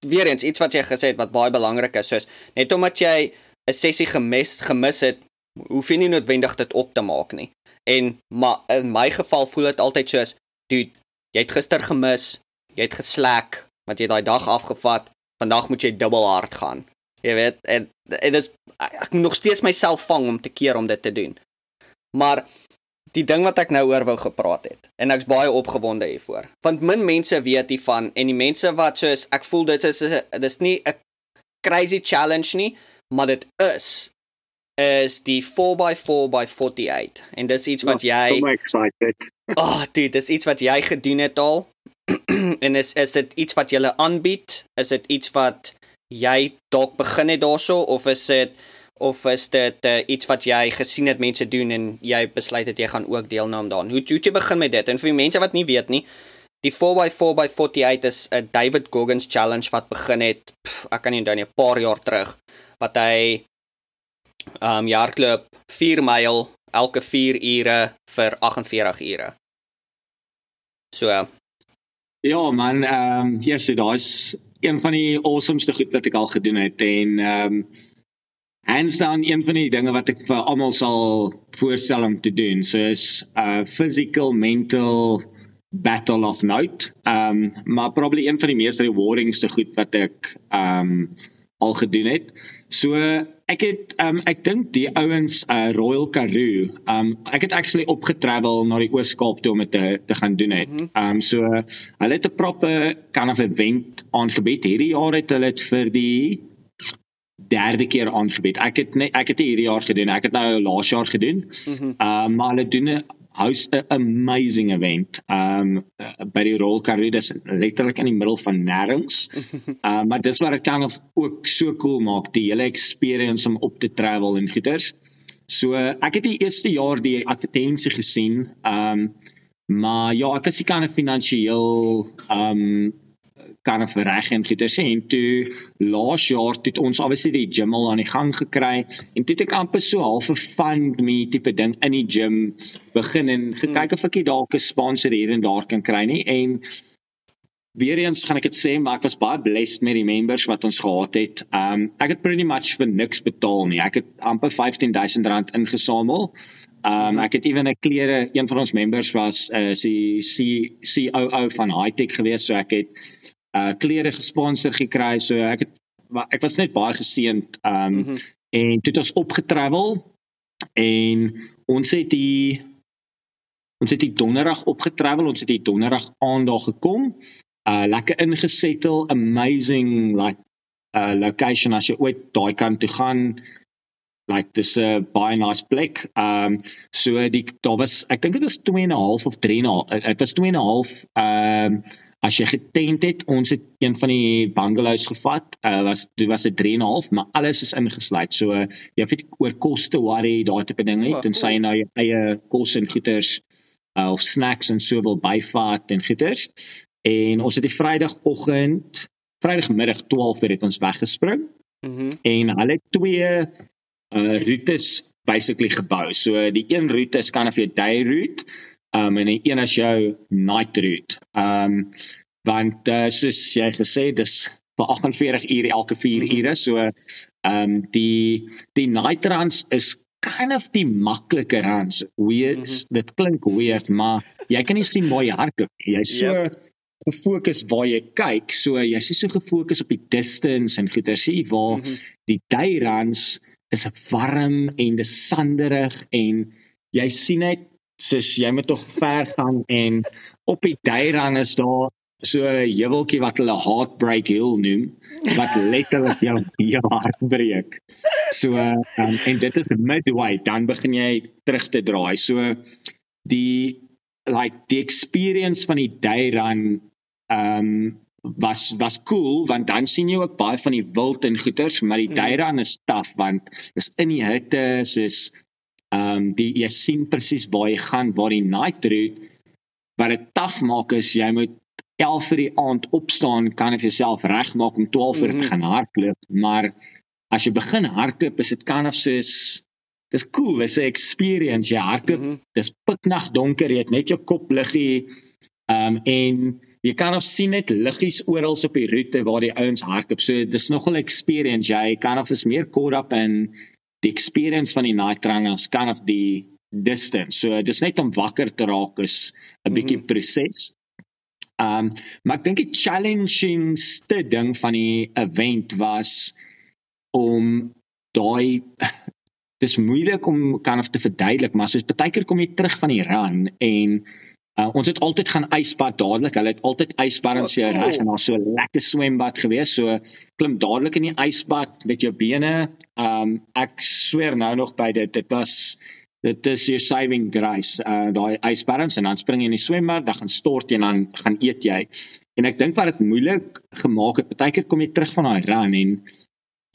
weer eens iets wat jy gesê het wat baie belangrik is, soos net omdat jy 'n sessie gemis gemis het, hoef jy nie noodwendig dit op te maak nie. En maar in my geval voel dit altyd soos, dude, jy het gister gemis, jy het geslack, want jy het daai dag afgevat, vandag moet jy dubbel hard gaan. Jy weet, en en dit ek moet nog steeds myself vang om te keer om dit te doen. Maar die ding wat ek nou oor wou gepraat het en ek's baie opgewonde hiervoor. Want min mense weet hiervan en die mense wat soos ek voel dit is dis nie 'n crazy challenge nie, maar dit is is die 4x4 by 48 en dis iets wat jy so excited. Ag, oh, dit is iets wat jy gedoen het al. en is is dit iets wat jy aanbied? Is dit iets wat jy dalk begin het daarso of is dit of is dit uh, iets wat jy gesien het mense doen en jy besluit dat jy gaan ook deelneem daaraan? Hoe hoe jy begin met dit? En vir die mense wat nie weet nie, die 4x4 by 48 is 'n David Goggins challenge wat begin het, pff, ek kan nie onthou nie, 'n paar jaar terug wat hy um jaarklub 4 myl elke 4 ure vir 48 ure. So ja, man, ehm um, yes, dit is een van die awesomeste goed wat ek al gedoen het en ehm um, hands down een van die dinge wat ek vir almal sal voorstel om te doen. So is 'n uh, physical mental battle of note. Um maar probably een van die mees rewardingste goed wat ek um al gedoen het. So ek het um ek dink die ouens uh Royal Karoo, um ek het actually opgetravel na die Oos-Kaap toe om dit te, te gaan doen het. Um so hulle het 'n proper kind of event aangebied. Hierdie jaar het hulle dit vir die derde keer aangebied. Ek het net ek het dit hierdie jaar gedoen. Ek het nou laas jaar gedoen. Um maar hulle doen 'n house 'n amazing event. Um uh, by die Royal Karoo dis letterlik in die middel van nêrens. Um maar dis wat dit kan of ook so cool maak die hele experience om op te travel en goeters. So ek het die eerste jaar die advertensie gesien. Um maar ja, ek is nie kan finansiëel um kan of reg en goeie sê en toe laas jaar het ons obviously die gym al aan die gang gekry en toe het ek amper so half 'n fund me tipe ding in die gym begin en gekyk of ek dalk 'n sponsor hier en daar kan kry nie en weer eens gaan ek dit sê maar ek was baie blessed met die members wat ons gehad het. Um ek het pretty much vir niks betaal nie. Ek het amper R15000 ingesamel. Um ek het ewen 'n klere een van ons members was uh, die COO van Hightech gewees so ek het uh klere gesponsor gekry so ek het ek was net baie geseënd um mm -hmm. en toe het ons opgetravel en ons het die ons het die donderdag opgetravel ons het die donderdag aand daar gekom uh lekker ingesettel amazing like uh location as jy ooit daai kant toe gaan like dis 'n uh, baie nice plek. Um so die daar was ek dink dit was 2 en 'n half of 3 en 'n half. Dit was 2 en 'n half um as jy getent het, ons het een van die bungalows gevat. Uh was dit was 'n 3 en 'n half, maar alles is ingesluit. So uh, jy hoef nie oor koste worry daar te beding het en sê nou jou eie kos en goeders uh, of snacks en so wil byvat en goeders. En ons het die Vrydagoggend, Vrydagmiddag 12:00 het ons weggespring. Mm en hulle twee uh roetes basically gebou. So die een roete is kan of jou day route, um en die een is jou night route. Um want uh, soos jy gesê dis vir 48 ure elke 4 mhm. ure. So um die die night runs is kind of die makliker runs. Weird, mm -hmm. dit klink weird, maar jy kan nie sien waar jy hardloop. Jy's so yep. gefokus waar jy kyk. So jy's so gefokus op die distance en goeie sien waar mm -hmm. die day runs is warm en dis sanderig en jy sien net soos jy moet tog ver gaan en op die duirang is daar so 'n heuweltjie wat hulle heartbreak hill noem wat letterlik jou jou hart breek. So um, en dit is midway dan begin jy terug te draai. So die like die experience van die duirang ehm um, was was cool want dan sien jy ook baie van die wild en goeters maar die mm. is taaf want is in die hitte soos ehm um, die jy sien presies waar jy gaan waar die night route wat dit taaf maak is jy moet 11 vir die aand opstaan kan of jouself regmaak om 12 uur te mm-hmm. gaan hardloop maar as jy begin hardloop is dit kan of soos dis cool dis 'n experience jy hardloop mm -hmm. dis piknag donker jy het net jou kop liggie ehm um, en jy kan of sien net liggies oral op die roete waar die ouens hardloop. So dis nogal 'n experience. Jy kan of is meer caught up in die experience van die night run as kan of die distance. So dis net om wakker te raak is 'n bietjie mm -hmm. proses. Um maar ek dink die challengingste ding van die event was om daai dis moeilik om kan of te verduidelik, maar soos baie keer kom jy terug van die run en Uh, ons het altyd gaan ysbad dadelik. Hulle het altyd ysbad in sy reg en daar's so lekker swembad gewees. So klim dadelik in die ysbad met jou bene. Um ek sweer nou nog by dit. Dit was dit is your saving grace. Uh daai ysbaddens en dan spring jy in die swembad, dan gaan stort jy en dan gaan eet jy. En ek dink wat dit moeilik gemaak het, partykeer kom jy terug van daai run en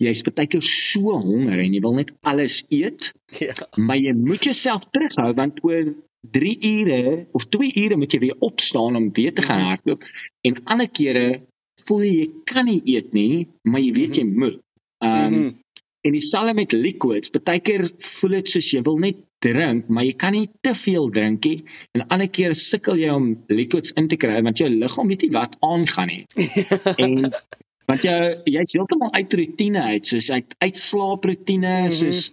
jy's partykeer so honger en jy wil net alles eet. Ja. Maar jy moet jouself terughou want oor 3 ure of 2 ure moet jy weer opstaan om weer te gaan mhm. hardloop en ander kere voel jy jy kan nie eet nie, maar jy weet jy mhm. moet. Ehm um, en dieselfde met liquids, baie keer voel dit soos jy wil net drink, maar jy kan nie te veel drink nie en ander kere sukkel jy om liquids in te kry want jou liggaam weet nie wat aangaan nie. en want jy jy's heeltemal uit rotine uit, soos uit uitslaaprotine, mm -hmm. soos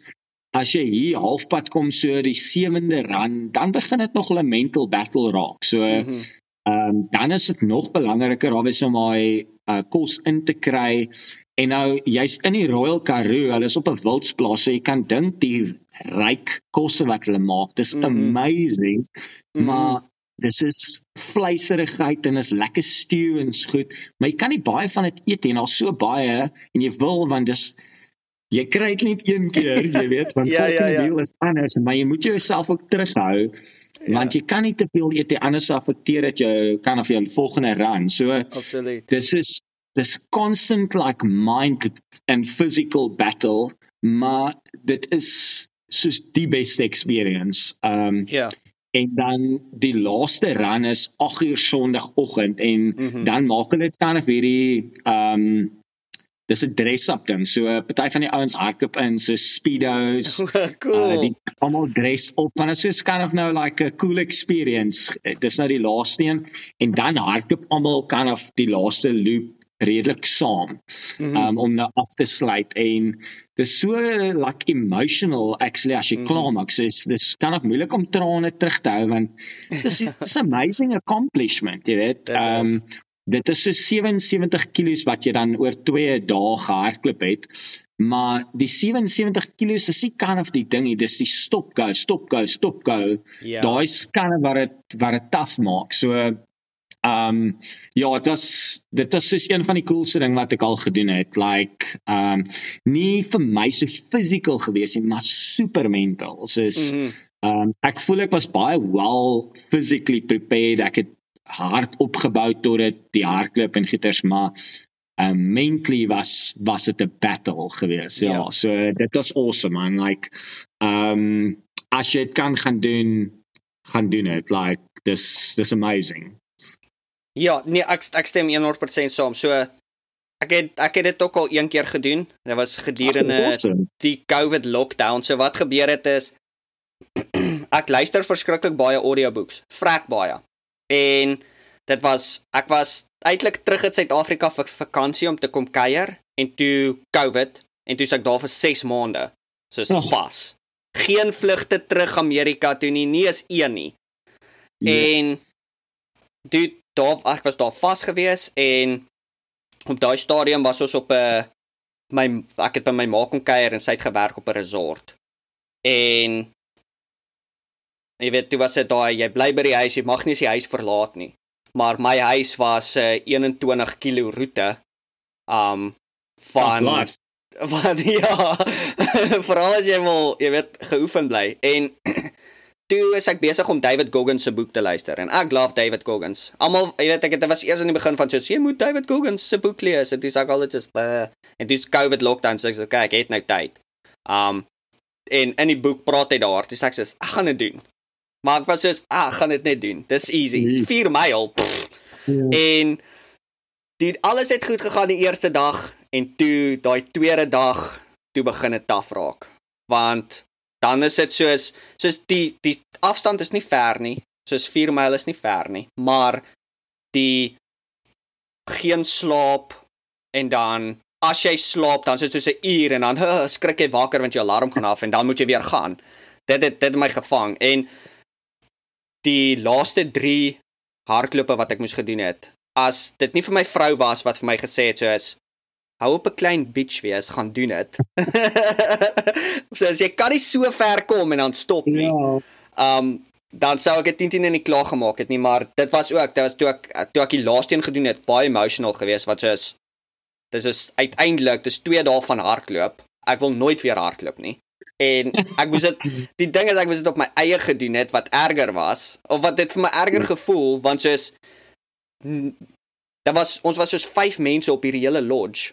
as jy hier halfpad kom so die sewende run, dan begin dit nog 'n mental battle raak. So mm -hmm. Ehm um, dan is dit nog belangriker obviously om hy uh, kos in te kry. En nou jy's in die Royal Karoo, hulle is op 'n wildsplaas, so jy kan dink die ryk kosse wat hulle maak. Dis mm -hmm. amazing. Mm -hmm. Maar dis is vleiserigheid en is lekker stew en goed, maar jy kan nie baie van dit eet nie. Daar's so baie en jy wil want dis jy kry dit net een keer, jy weet, want ja, ja, ja. is anders, maar jy moet jouself ook terughou. Ja. Want jy kan nie te veel eet nie anders affekteer dit jou kan of jou volgende run. So Absoluut. Dis is dis constant like mind and physical battle, maar dit is soos die beste experience. Um ja. En dan die laaste run is 8 uur Sondagoggend en mm -hmm. dan maak hulle dit kan of hierdie um dis 'n dress up ding. So 'n party van die ouens hardloop in so speedos. cool. Uh, die almal dress op en dit is kind of nou like a cool experience. Dis nou die laaste een en dan hardloop almal kind of die laaste loop redelik saam mm -hmm. um, om nou af te sluit en dis so like emotional actually as jy mm -hmm. klaar maak so dis kan nog moeilik om trane terug te hou want dis is amazing accomplishment jy weet um, dit is so 77 kg wat jy dan oor 2 dae gehardloop het maar die 77 kg is nie kan of die ding dis die stop go stop go stop go. Ja. daai skanne wat dit wat dit taaf maak so Ehm um, ja, dit was dit was soos een van die coolste ding wat ek al gedoen het. Like ehm um, nie vir my so physical gewees nie, maar super mental. Soos mhm. ehm mm um, ek voel ek was baie well physically prepared. Ek het hard opgebou tot dit die hardloop en gieters, maar um, mentally was was dit 'n battle gewees. Ja, yeah. Ja. so dit was awesome man. Like um, as jy dit kan gaan doen, gaan doen dit. Like this this amazing. Ja, nee, ek ek stem 100% saam. So ek het ek het dit ook al een keer gedoen. Dit was gedurende awesome. die COVID lockdown. So wat gebeur het is ek luister verskriklik baie audiobooks, vrek baie. En dit was ek was eintlik terug in Suid-Afrika vir vakansie om te kom kuier en toe COVID en toe ek daar vir 6 maande. So oh. pas. Geen vlugte terug Amerika toe nie, nie eens een nie. Yes. En dit daar ek was daar vas gewees en op daai stadium was ons op 'n uh, my ek het by my ma kom kuier en sy het gewerk op 'n resort. En jy weet, jy was dit daai jy bly by die huis, jy mag nie die huis verlaat nie. Maar my huis was 'n uh, 21 km roete um van wat ja veral as jy wil jy weet geoefen bly en toe is ek besig om David Goggins se boek te luister en ek love David Goggins. Almal, jy weet ek het was eers in die begin van so jy moet David Goggins se boek lees en dis ek al net uh, en dis COVID lockdown so ek sê okay, ek het nou tyd. Um en in die boek praat hy daar, dis ek sê ek gaan dit doen. Maar ek was so ah, ek gaan dit net doen. Dis easy. Dis 4 myl. Ja. En dit alles het goed gegaan die eerste dag en toe daai tweede dag toe begin dit taaf raak. Want dan is dit soos soos die die afstand is nie ver nie. Soos 4 myl is nie ver nie, maar die geen slaap en dan as jy slaap dan sit jy so 'n uur en dan uh, skrik jy wakker want jou alarm gaan af en dan moet jy weer gaan. Dit het dit my gevang en die laaste 3 hardlope wat ek moes gedoen het. As dit nie vir my vrou was wat vir my gesê het soos hou op 'n klein beach wees, gaan doen dit. so as jy kan nie so ver kom en dan stop nie. Ja. Um dan sou ek dit 10 in die klaar gemaak het nie, maar dit was ook, dit was toe ek toe ek die laaste een gedoen het, baie emotional geweest wat soos dis is uiteindelik, dis 2 dae van hardloop. Ek wil nooit weer hardloop nie. En ek moes dit die ding is ek moes dit op my eie gedoen het wat erger was of wat dit vir my erger gevoel want soos daar was ons was soos 5 mense op hierdie hele lodge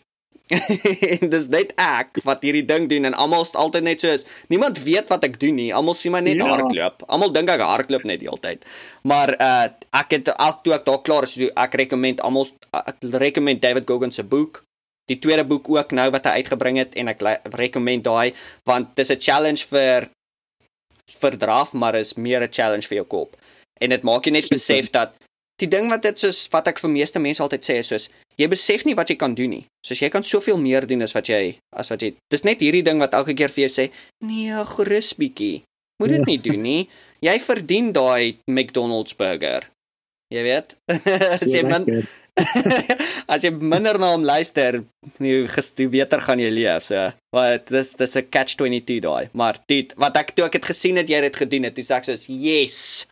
en dis net ek wat hierdie ding doen en almal is altyd net soos niemand weet wat ek doen nie. Almal sien my net ja. hardloop. Almal dink ek hardloop net die hele tyd. Maar uh ek het al toe ek daar klaar is, ek rekomend almal ek rekomend David Goggins se boek. Die tweede boek ook nou wat hy uitgebring het en ek rekomend daai want dis 'n challenge vir vir draf, maar is meer 'n challenge vir jou kop. En dit maak jy net besef dat die ding wat dit soos wat ek vir meeste mense altyd sê is soos jy besef nie wat jy kan doen nie. Soos jy kan soveel meer doen as wat jy as wat jy. Dis net hierdie ding wat elke keer vir jou sê, nee, gerus bietjie. Moet dit ja. nie doen nie. Jy verdien daai McDonald's burger. Jy weet. as jy min as jy minder na hom luister, jy gestuur beter gaan jy leef. So, wat dis dis 'n catch 22 daai. Maar dit wat ek toe ek het gesien het jy het dit gedoen het, dis ek so yes.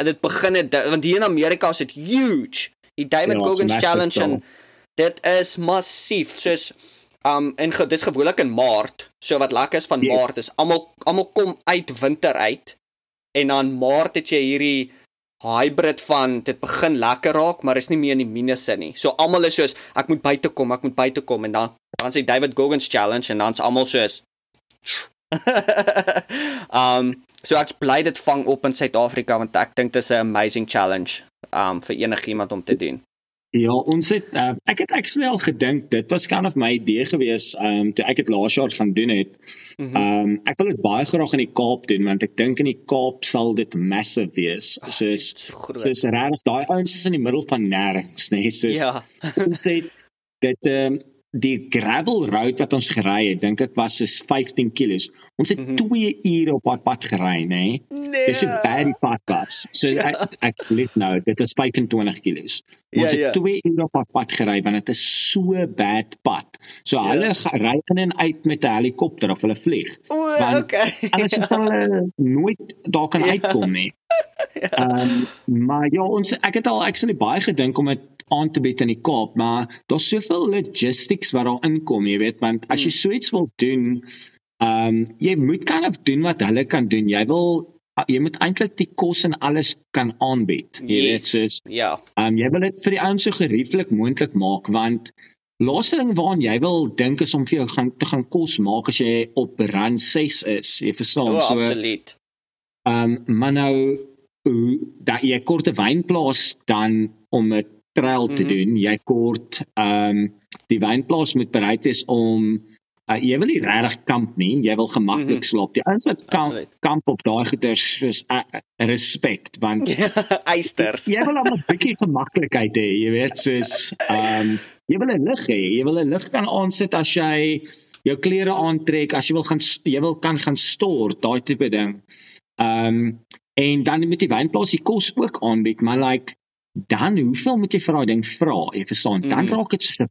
En dit begin het want hier in Amerika is dit huge. Die David ja, Goggins challenge en dit is massief. Soos um en ge, dis gewoonlik in Maart. So wat lekker is van yes. Maart is almal almal kom uit winter uit. En dan Maart het jy hierdie hybrid van dit begin lekker raak, maar is nie meer in die minusse nie. So almal is soos ek moet buite kom, ek moet buite kom en dan dan sê David Goggins challenge en dan's almal soos um so ek bly dit vang op in Suid-Afrika want ek dink dit is 'n amazing challenge um vir enigiemand om te doen. Ja, ons het uh, ek het actually al gedink dit was kan of my idee gewees um toe ek dit laas jaar gaan doen het. Mhm. Um ek wil dit baie graag in die Kaap doen want ek dink in die Kaap sal dit massive wees. Soos soos regtig daai ouens is in die middel van nêrens, nee, soos ja. ons het dit um die gravel road wat ons gery het, dink ek was so 15 km. Ons het 2 mm -hmm. ure op pad pad gery, nê. Nee. Dis 'n baie pad was. So ja. ek ek leef nou, dit is 25 km. Ons ja, het ja. 2 ure op pad pad gery want dit is so bad pad. So ja. hulle ry in en uit met 'n helikopter of hulle vlieg. O, okay. Anders sal hulle nooit daar kan ja. uitkom nie. Ehm um, maar ja, ons ek het al actually baie gedink om dit aan te bied in die Kaap, maar daar's soveel logistics wat daar inkom, jy weet, want as jy hmm. so iets wil doen, ehm um, jy moet kan of doen wat hulle kan doen. Jy wil jy moet eintlik die kos en alles kan aanbied. Jy yes. weet, soos ja. Ehm um, jy wil dit vir die ouens so gerieflik moontlik maak want Laaste ding waaraan jy wil dink is om vir jou gaan te gaan kos maak as jy op run 6 is. Jy verstaan oh, so. Absoluut. Ehm um, maar nou hoe dat jy korte wynplaas dan om 'n trail te mm -hmm. doen, jy kort ehm um, die wynplaas moet bereid wees om uh, jy wil nie regtig kamp nie, jy wil gemaklik mm -hmm. slaap. Die ouens wat kamp, kamp op daai goeders soos uh, respect want eisters. Jy wil 'n bietjie gemaklikheid hê, jy weet soos ehm um, jy wil 'n lig hê, jy wil 'n lig kan aansit as jy jou klere aantrek, as jy wil gaan jy wil kan gaan stort, daai tipe ding. Ehm um, en dan met die wynplaas die kos ook aanbied, maar like dan hoeveel moet jy vir daai ding vra? Jy verstaan, dan mm. raak dit so 'n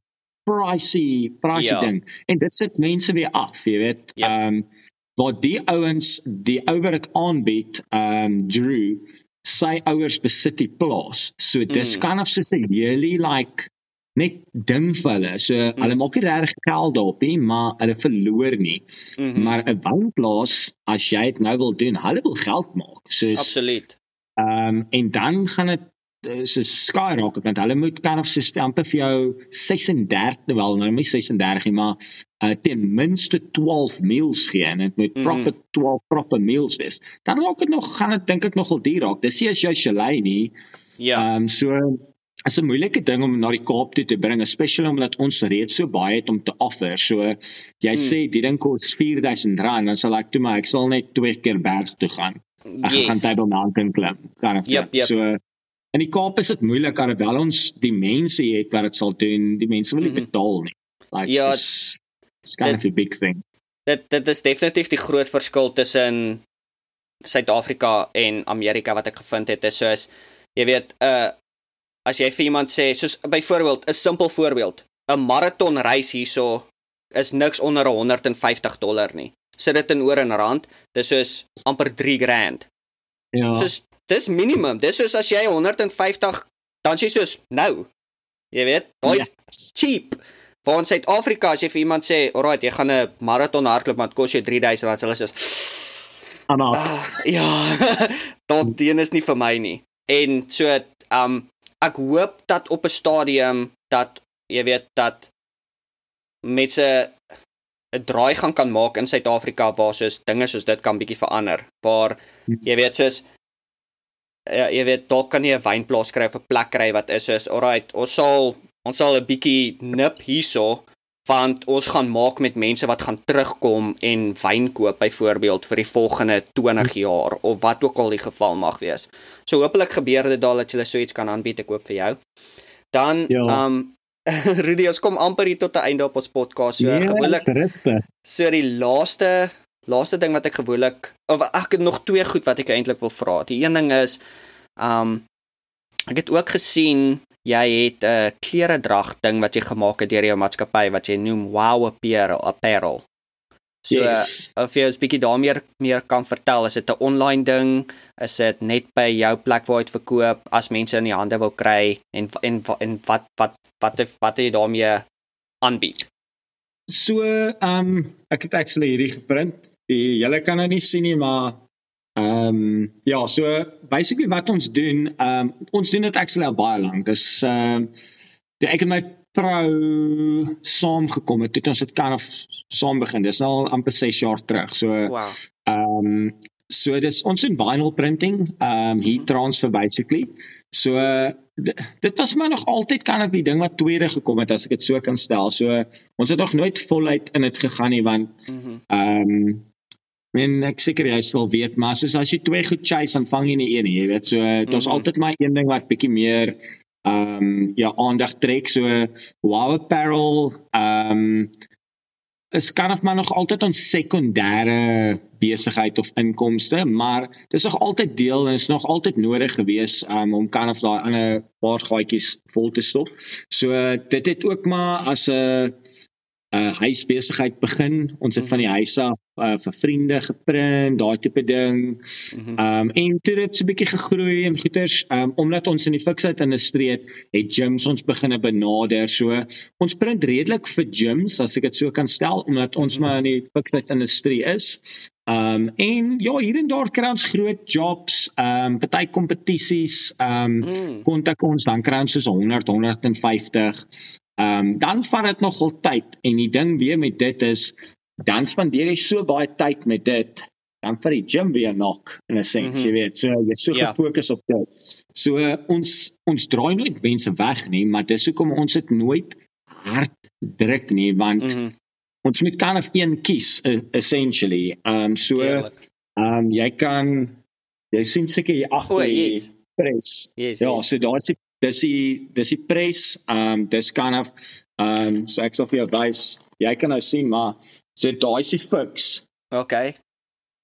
pricey, pricey ja. ding. En dit sit mense weer af, jy weet. Ja. Ehm ja. um, wat die ouens, die ouer dit aanbied, ehm um, Drew sy ouers besit die plaas. So dis mm. kan of soos 'n really like net ding vir hulle. So mm. hulle maak nie regtig geld daarop nie, maar hulle verloor nie. Mm -hmm. Maar 'n wynplaas, as jy dit nou wil doen, hulle wil geld maak. So Absoluut. Ehm um, en dan gaan dit so skyrocket want hulle moet kan of so stampe vir jou 36 wel nou nie 36 nie maar uh, ten minste 12 meals gee en dit moet mm. proper 12 proper meals wees dan raak dit nog gaan dit dink ek nogal duur raak dis nie as jy chalet nie ja ehm um, so is 'n moeilike ding om na die Kaap toe te bring especially omdat ons reeds so baie het om te offer so jy mm. sê die ding kos 4000 rand dan sal ek toe maar ek sal net twee keer berg toe gaan ek yes. gaan Table Mountain klim kan of yep, yep. so In die Kaap is dit moeilik alhoewel ons die mense het wat dit sal doen, die mense wil nie -hmm. betaal nie. Like ja, it's kind dit, of a big thing. Dit dit is definitief die groot verskil tussen Suid-Afrika en Amerika wat ek gevind het is soos jy weet, uh as jy vir iemand sê soos byvoorbeeld 'n simpel voorbeeld, 'n maraton reis hierso is niks onder 150 dollar nie. Sit dit in oor in rand, dis soos amper 3 grand. Ja. Soos dis minimum. Dis soos as jy 150 dan sê soos nou. Jy weet, daai is yeah. cheap. Waar in Suid-Afrika as jy vir iemand sê, "Alright, jy gaan 'n maraton hardloop, maar dit kos jou 3000," dan sê hulle soos Anna. Uh, ja. Dit dien is nie vir my nie. En so um ek hoop dat op 'n stadium dat jy weet dat mense 'n draai gaan kan maak in Suid-Afrika waar soos dinge soos dit kan bietjie verander. Waar jy weet soos ja, jy weet dalk kan jy 'n wynplaas kry of 'n plek kry wat is soos alright, ons sal ons sal 'n bietjie nip hierso want ons gaan maak met mense wat gaan terugkom en wyn koop byvoorbeeld vir die volgende 20 jaar of wat ook al die geval mag wees. So hopelik gebeur dit daal dat jy so iets kan aanbied ek koop vir jou. Dan ja. um Rudy, ons kom amper hier tot die einde op ons podcast. So nee, gewoonlik. So die laaste laaste ding wat ek gewoonlik of ek het nog twee goed wat ek eintlik wil vra. Die een ding is um ek het ook gesien jy het 'n uh, klere drag ding wat jy gemaak het deur jou maatskappy wat jy noem Wow Apparel. apparel. So yes. of jy 'n bietjie daar meer meer kan vertel, is dit 'n online ding? Is dit net by jou plek waar jy dit verkoop as mense in die hande wil kry en en en wat wat wat wat, wat jy daarmee aanbied? So, ehm um, ek het actually hierdie geprint. Julle kan dit nie sien nie, maar ehm um, ja, so basically wat ons doen, ehm um, ons doen dit actually al baie lank. Dis ehm uh, ek en my vrou saamgekom het, het ons dit kan of saam begin. Dis nou al amper 6 jaar terug. So wow. Ehm um, so dis ons in vinyl printing, ehm um, heat transfer basically. So dit was maar nog altyd kan of die ding wat tweede gekom het as ek dit so kan stel. So ons het nog nooit voluit in dit gegaan nie want mhm. ehm mm um, men ek seker jy sal weet maar soos as jy twee goed chase dan vang jy nie een nie, jy weet. So daar's mm -hmm. altyd maar een ding wat bietjie meer ehm um, ja aandag trek. So wow apparel ehm um, is kan of maar nog altyd 'n sekondêre besigheid of inkomste, maar dis nog altyd deel en is nog altyd nodig gewees um, om kan of daai ander paar gaatjies vol te stop. So dit het ook maar as 'n 'n huisbesigheid begin. Ons het van die huis af uh, vir vriende geprint, daai tipe ding. Mhm. Ehm um, en toe het dit so 'n bietjie gegroei en goeters, ehm um, omdat ons in die fiksheid industrie het, het gyms ons begine benader. So ons print redelik vir gyms as ek dit so kan stel omdat ons mm -hmm. maar in die fiksheid industrie is. Ehm um, en ja, hier en daar kry ons groot jobs, ehm um, party kompetisies, ehm um, kontak mm. ons dan kry ons so 100, 150. Ehm um, dan vat dit nogal tyd en die ding weer met dit is dan spandeer jy so baie tyd met dit dan vir die gym weer nok in 'n sin mm -hmm. jy weet so jy so yeah. Ja. gefokus op dit. So uh, ons ons draai nooit mense weg nie, maar dis hoekom ons dit nooit hard druk nie want mm -hmm. ons moet kan of een kies uh, essentially. Ehm um, so ehm um, jy kan jy sien seker jy agter oh, yes. press. Yes, ja, yes. so daar's die dis die dis die pres um, dis kind of um, so ek sê vir jou wys jy kan nou sien maar so daai is die fix okay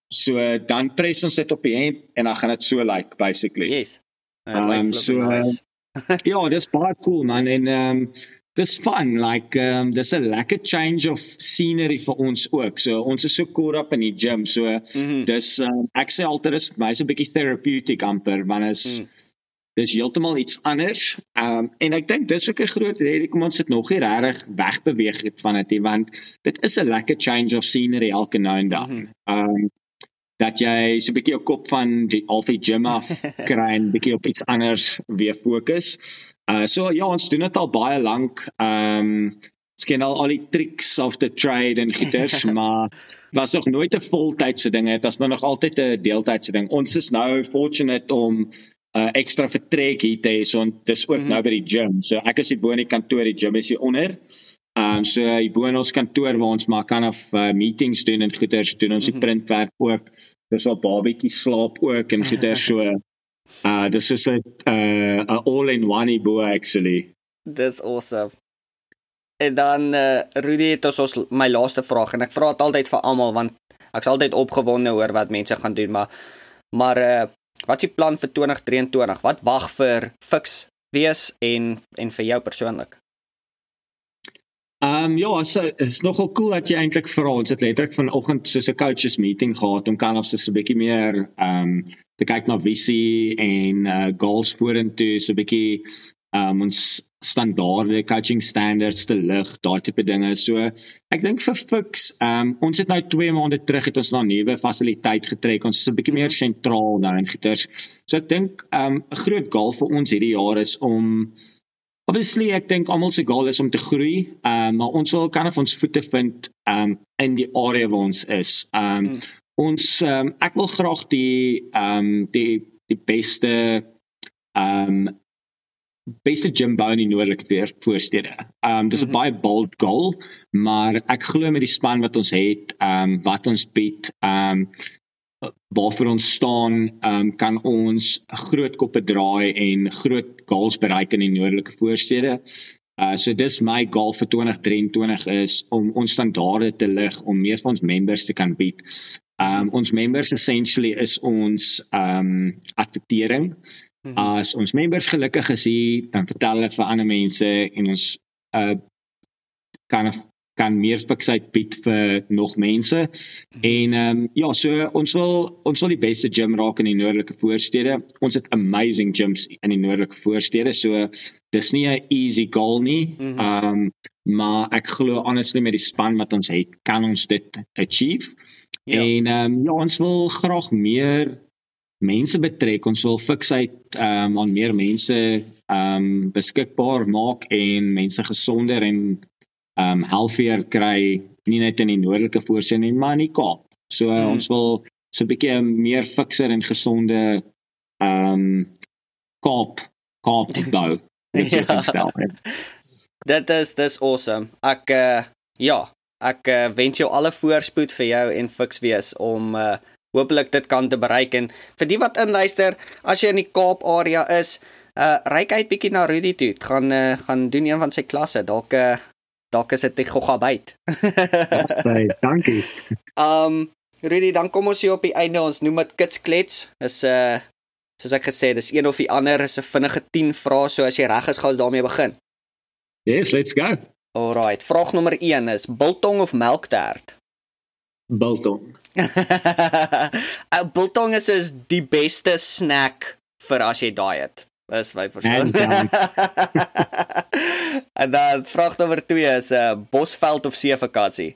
so dan pres ons dit op die end en dan gaan dit so like basically. Yes. Ehm um, so nice. ja dis baie cool man en ehm um, dis fun like ehm um, dis 'n lekker change of scenery vir ons ook. So ons is so caught up in die gym so mm -hmm. dis um, ek sê altyd is my is 'n bietjie therapeutic amper want is mm dis heeltemal iets anders. Ehm um, en ek dink dis ook 'n groot rede kom ons sit nog nie regtig wegbeweeg het van dit want dit is 'n lekker change of scenery elke nou en dan. Mhm. Ehm um, dat jy so 'n bietjie jou kop van die alfie gym af kry en bietjie op iets anders weer fokus. Uh so ja, ons doen dit al baie lank. Ehm um, skien al al die tricks of the trade en gitters maar was nog nooit 'n voltydse ding het as maar nog altyd 'n deeltydse ding ons is nou fortunate om uh, ekstra vertrek hier te hê so dis ook mm -hmm. nou by die gym. So ek is hier bo in die kantoor, die gym is hier onder. Ehm um, so hier bo in ons kantoor waar ons maar kan of uh, meetings doen en goeders doen ons die mm -hmm. printwerk ook. Dis al babietjie slaap ook en goeders so. Uh dis is 'n uh 'n all in one bo actually. Dis awesome. En dan uh, Rudy het ons, ons my laaste vraag en ek vra dit altyd vir almal want ek's altyd opgewonde oor wat mense gaan doen maar maar uh, Wat is die plan vir 2023? Wat wag vir Fix wees en en vir jou persoonlik? Ehm um, ja, so is nogal cool dat jy eintlik vra. Ons het letterlik vanoggend so 'n coaches meeting gehad om kan ons so 'n bietjie meer ehm um, te kyk na visie en uh goals vorentoe, so 'n bietjie ehm um, ons standaarde coaching standards te lig, daai tipe dinge. So ek dink vir Fix, ehm um, ons het nou 2 maande terug het ons na 'n nuwe fasiliteit getrek. Ons is 'n bietjie meer sentraal nou in Gieters. So ek dink ehm um, 'n groot goal vir ons hierdie jaar is om obviously ek dink almal se goal is om te groei. Ehm um, maar ons wil kan of ons voete vind ehm um, in die area waar ons is. Ehm um, hmm. ons ehm um, ek wil graag die ehm um, die die beste ehm um, beste gym bou in die noordelike voorstede. Um dis 'n mm -hmm. baie bold goal, maar ek glo met die span wat ons het, um wat ons bied, um waarvoor ons staan, um kan ons groot koppe draai en groot goals bereik in die noordelike voorstede. Uh so dis my goal vir 2023 is om ons standaarde te lig om meer van ons members te kan bied. Um ons members essentially is ons um advertering. As ons members gelukkig is hier, dan vertel hulle vir ander mense en ons uh kan kan meer fiksheid bied vir nog mense. En ehm um, ja, so ons wil ons wil die beste gym raak in die noordelike voorstede. Ons het amazing gyms in die noordelike voorstede. So dis nie 'n easy goal nie. Mhm. Ehm um, maar ek glo honestly met die span wat ons het, kan ons dit achieve. Ja. En ehm um, ja, ons wil graag meer mense betrek. Ons wil fiksheid ehm um, aan meer mense ehm um, beskikbaar maak en mense gesonder en um healthier kry nie net in die noordelike voorsien nie maar in die Kaap. So uh, ons wil so 'n bietjie meer fikser en gesonde um Kaap Kaap bou. Net so ja. stel. Dit is dis awesome. Ek uh, ja, ek uh, wens jou alle voorspoed vir jou en fiks wees om uh, hopelik dit kan te bereik en vir die wat inluister, as jy in die Kaap area is, uh ryk uit bietjie na Rudy toe. Gaan uh, gaan doen een van sy klasse. Dalk uh, dalk is dit 'n gogabyt. Baie dankie. Um Rudy, dan kom ons hier op die einde. Ons noem dit kitsklets. Is 'n uh, soos ek gesê, dis een of die ander is 'n vinnige 10 vrae, so as jy reg is, gaan ons daarmee begin. Yes, let's go. Alrite. Vraag nommer 1 is biltong of melktert? Biltong. 'n Biltong is is die beste snack vir as jy daai het. Dis my persoon. en dan vraag nommer 2 is 'n uh, bosveld of seevakansie?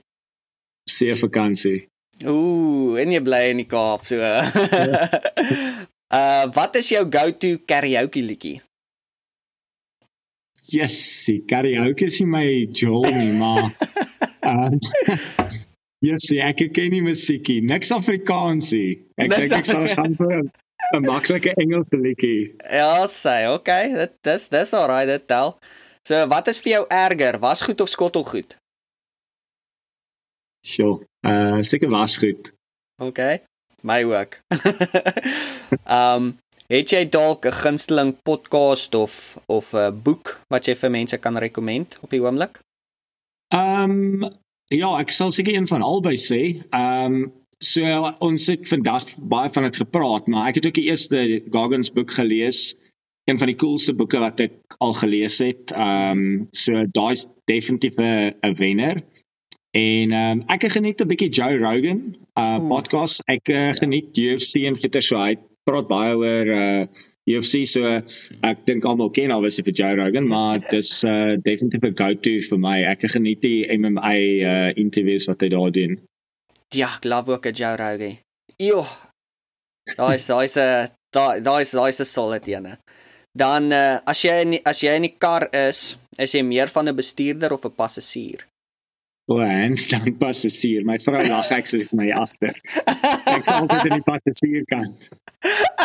Seevakansie. Ooh, en jy bly in die Kaap so. uh wat is jou go-to karaoke liedjie? Yes, karaoke is my jol nie, maar um, Yes, ek ken nie musiekie, niks Afrikaansie. Ek dink ek sal gaan vir 'n maklike Engelse liedjie. Ja, sê, okay. Dit dis dis alraai, dit tel. So, wat is vir jou erger, wasgoed of skottelgoed? Sjoe, uh seker wasgoed. Okay. My ook. um het jy dalk 'n gunsteling podcast of of 'n boek wat jy vir mense kan rekomend op die oomblik? Um ja, ek sal seker een van albei sê. Um So ons het vandag baie van dit gepraat, maar ek het ook die eerste Goggins boek gelees. Een van die coolste boeke wat ek al gelees het. Ehm um, so daai's definitief 'n wenner. En ehm um, ek geniet 'n bietjie Joe Rogan uh podcast. Ek uh, geniet UFC en fitter so hy praat baie oor uh UFC so ek dink almal ken alweer vir Joe Rogan, maar dis uh definitief 'n go-to vir my. Ek geniet die MMA uh interviews wat hy daar doen. Ja, ek love ook Joe Rogan. Jo. Daai is daai is 'n daai is daai is 'n solid ene. Dan uh, as jy in, as jy in die kar is, is jy meer van 'n bestuurder of 'n passasier? O, oh, hands down passasier. My vrou lag ek sit vir my agter. Ek sal altyd in die passasier kant.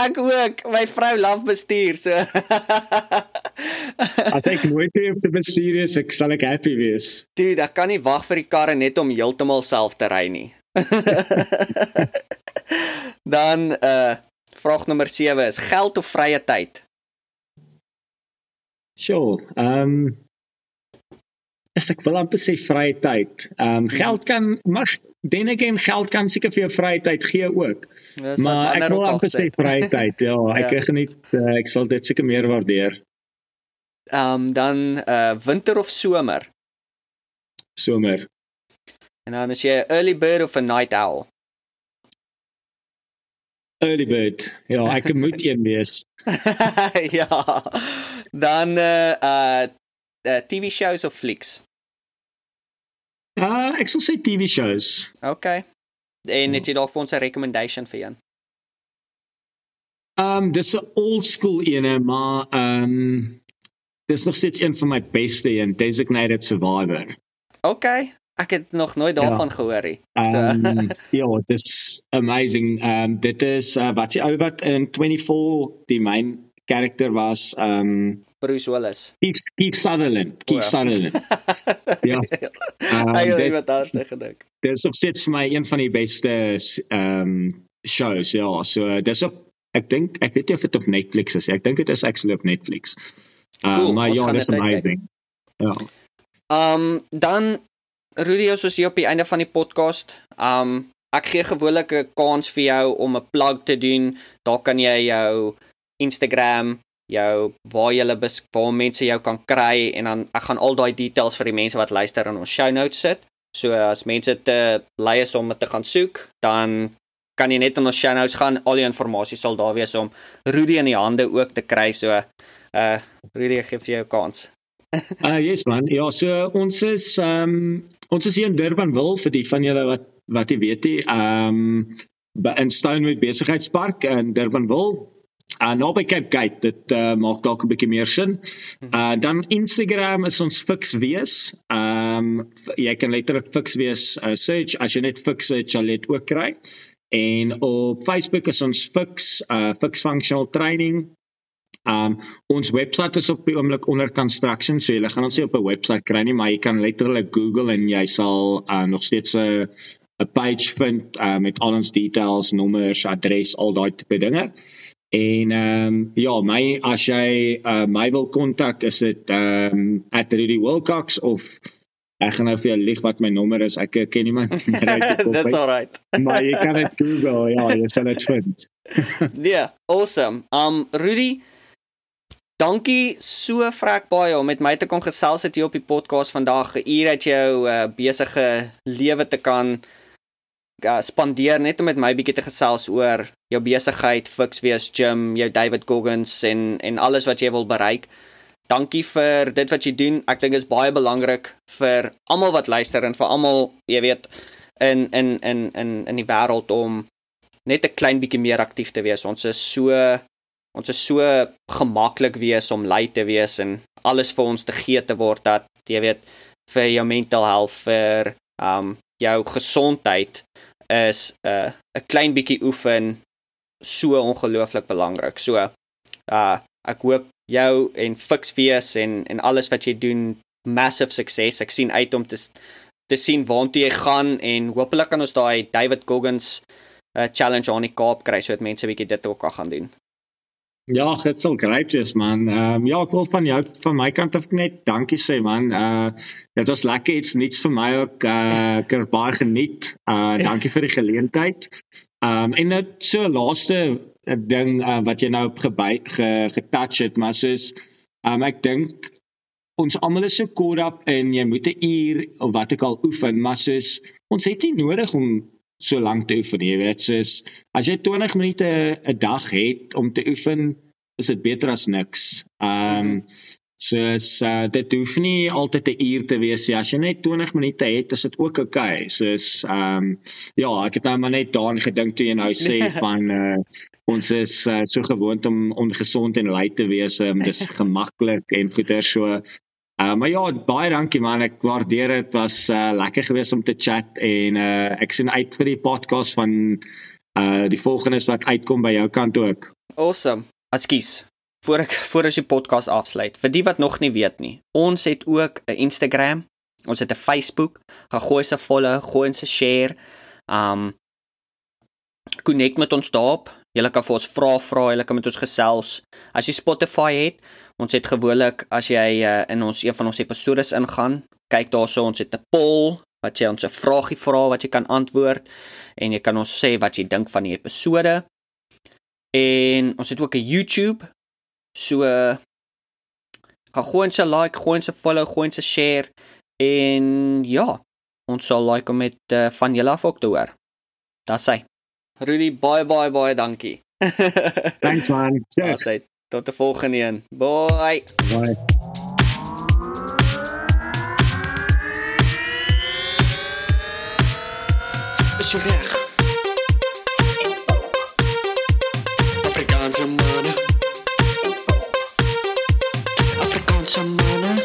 Ek ook. My vrou laf bestuur, so. As ek nooit weer die bestuur is, ek sal ek happy wees. Dude, ek kan nie wag vir die karre net om heeltemal self te ry nie. Dan uh vraag nommer 7 is geld of vrye tyd? Sjoe, ehm um, as ek wil amper sê vrye tyd. Ehm um, geld kan mag dan again geld kan seker vir jou vrye tyd gee ook. Yes, maar ek wil amper sê vrye tyd. Ja, ek ja. geniet uh, ek sal dit seker meer waardeer. Ehm um, dan uh winter of somer? Somer. En dan is jy 'n early bird of 'n night owl? Early bird. Ja, ek moet een wees. ja. Dan uh uh uh TV shows of flicks? Uh ek sal sê TV shows. Okay. En het jy dalk vir ons 'n recommendation vir een? Um dis 'n old school ene, maar um dis nog steeds een van my beste een, Designated Survivor. Okay. Ek het nog nooit daarvan ja. gehoor nie. So um, ja, dit is amazing. Ehm um, dit is uh, wat sy ou wat in 24 die main character was ehm um, Bruce Willis. Keith, Keith Sutherland. Keith oh, ja. Sutherland. ja. Um, ek het wat daar sê gedink. Dit is op sit vir my een van die beste ehm um, shows ja. So dis op ek dink ek weet nie of dit op Netflix is. Ek dink dit is actually op Netflix. Uh, cool, maar ja, dis amazing. Ja. Ehm um, dan Rudy, ons is hier op die einde van die podcast. Um ek gee gewoonlik 'n kans vir jou om 'n plug te doen. Daar kan jy jou Instagram, jou waar jy hulle waar mense jou kan kry en dan ek gaan al daai details vir die mense wat luister in ons show notes sit. So as mense te lei is om te gaan soek, dan kan jy net in ons show notes gaan. Al die inligting sal daar wees om Rudy in die hande ook te kry. So uh Rudy gee vir jou kans. uh yes man. Ja, so ons is ehm um, ons is hier in Durbanville vir die van julle wat wat jy weet, ehm um, in Stonewood Besigheidspark in Durbanville. Uh nou by Cape Gate, dit uh, maak dalk 'n bietjie meer sin. Uh dan Instagram is ons fix wees. Ehm um, jy kan letterlik fix wees uh, search as jy net fix search sal dit ook kry. En op Facebook is ons fix uh fix functional training. Um ons webwerf is op die oomblik onder construction, so jy gaan ons nie op 'n webwerf kry nie, maar jy kan letterlik Google en jy sal uh nog steeds 'n 'n page vind uh met al ons details, nommers, adres, al daai tipe dinge. En ehm um, ja, my as jy uh my wil kontak, is dit ehm um, @rudy_wilcox of Ek gaan nou vir jou lieg wat my nommer is. Ek ken niemand. That's all right. maar jy kan dit Google, ja, jy sal dit vind. nee, awesome. Um Rudy, dankie so vrek baie om met my te kom gesels het hier op die podcast vandag. 'n Uur uit jou uh, besige lewe te kan uh, spandeer net om met my bietjie te gesels oor jou besigheid, Fix Wees Gym, jou David Goggins en en alles wat jy wil bereik dankie vir dit wat jy doen. Ek dink dit is baie belangrik vir almal wat luister en vir almal, jy weet, in in in in in die wêreld om net 'n klein bietjie meer aktief te wees. Ons is so ons is so gemaklik wees om lui te wees en alles vir ons te gee te word dat jy weet vir jou mental health vir um jou gesondheid is 'n uh, 'n klein bietjie oefen so ongelooflik belangrik. So uh ek hoop jou en fix wees en en alles wat jy doen massive sukses. Ek sien uit om te te sien waartoe jy gaan en hopelik kan ons daai David Goggins uh, challenge aan die Kaap kry sodat mense bietjie dit ook kan gaan doen. Ja, dit sal great wees man. Ehm um, ja, ek wil van jou van my kant af net dankie sê man. Uh dit was lekker iets niets vir my ook uh ek het baie geniet. Uh dankie vir die geleentheid. Ehm um, en net so laaste ding uh, wat jy nou op ge, getouch het, maar soos um, ek dink ons almal is so caught up en jy moet 'n uur of wat ek al oefen, maar soos ons het nie nodig om so lank te oefen, jy weet, soos as jy 20 minute 'n dag het om te oefen, is dit beter as niks. Um So uh, dit hoef nie altyd 'n uur te wees nie. As jy net 20 minute het, is dit ook oukei. Okay. So ehm um, ja, ek het nou maar net daaraan gedink toe jy nou sê van uh, ons is uh, so gewoond om ongesond en lui te wees. Um, dis gemaklik en goeie so. Uh, maar ja, baie dankie man. Ek waardeer dit. Was uh, lekker geweest om te chat en uh, ek sien uit vir die podcast van uh die volgendes wat uitkom by jou kant ook. Awesome. Askies voor ek voor as die podcast afsluit. Vir die wat nog nie weet nie, ons het ook 'n Instagram, ons het 'n Facebook, gegooi se follow, gooi se share. Um connect met ons daarop. Jy kan vir ons vra vra, jy kan met ons gesels. As jy Spotify het, ons het gewoonlik as jy uh, in ons een van ons episode ingaan, kyk daarso ons het 'n poll wat jy ons 'n vragie vra wat jy kan antwoord en jy kan ons sê wat jy dink van die episode. En ons het ook 'n YouTube So gaan gooi ons 'n like, gooi ons 'n follow, gooi ons 'n share en ja, ons sal like om met uh, van julle af ook te hoor. Das sy. Rudy, baie baie baie dankie. Thanks man. Cheers. Tot die volgende een. Bye. Bye. Is jy reg? Afrikaanse manne. some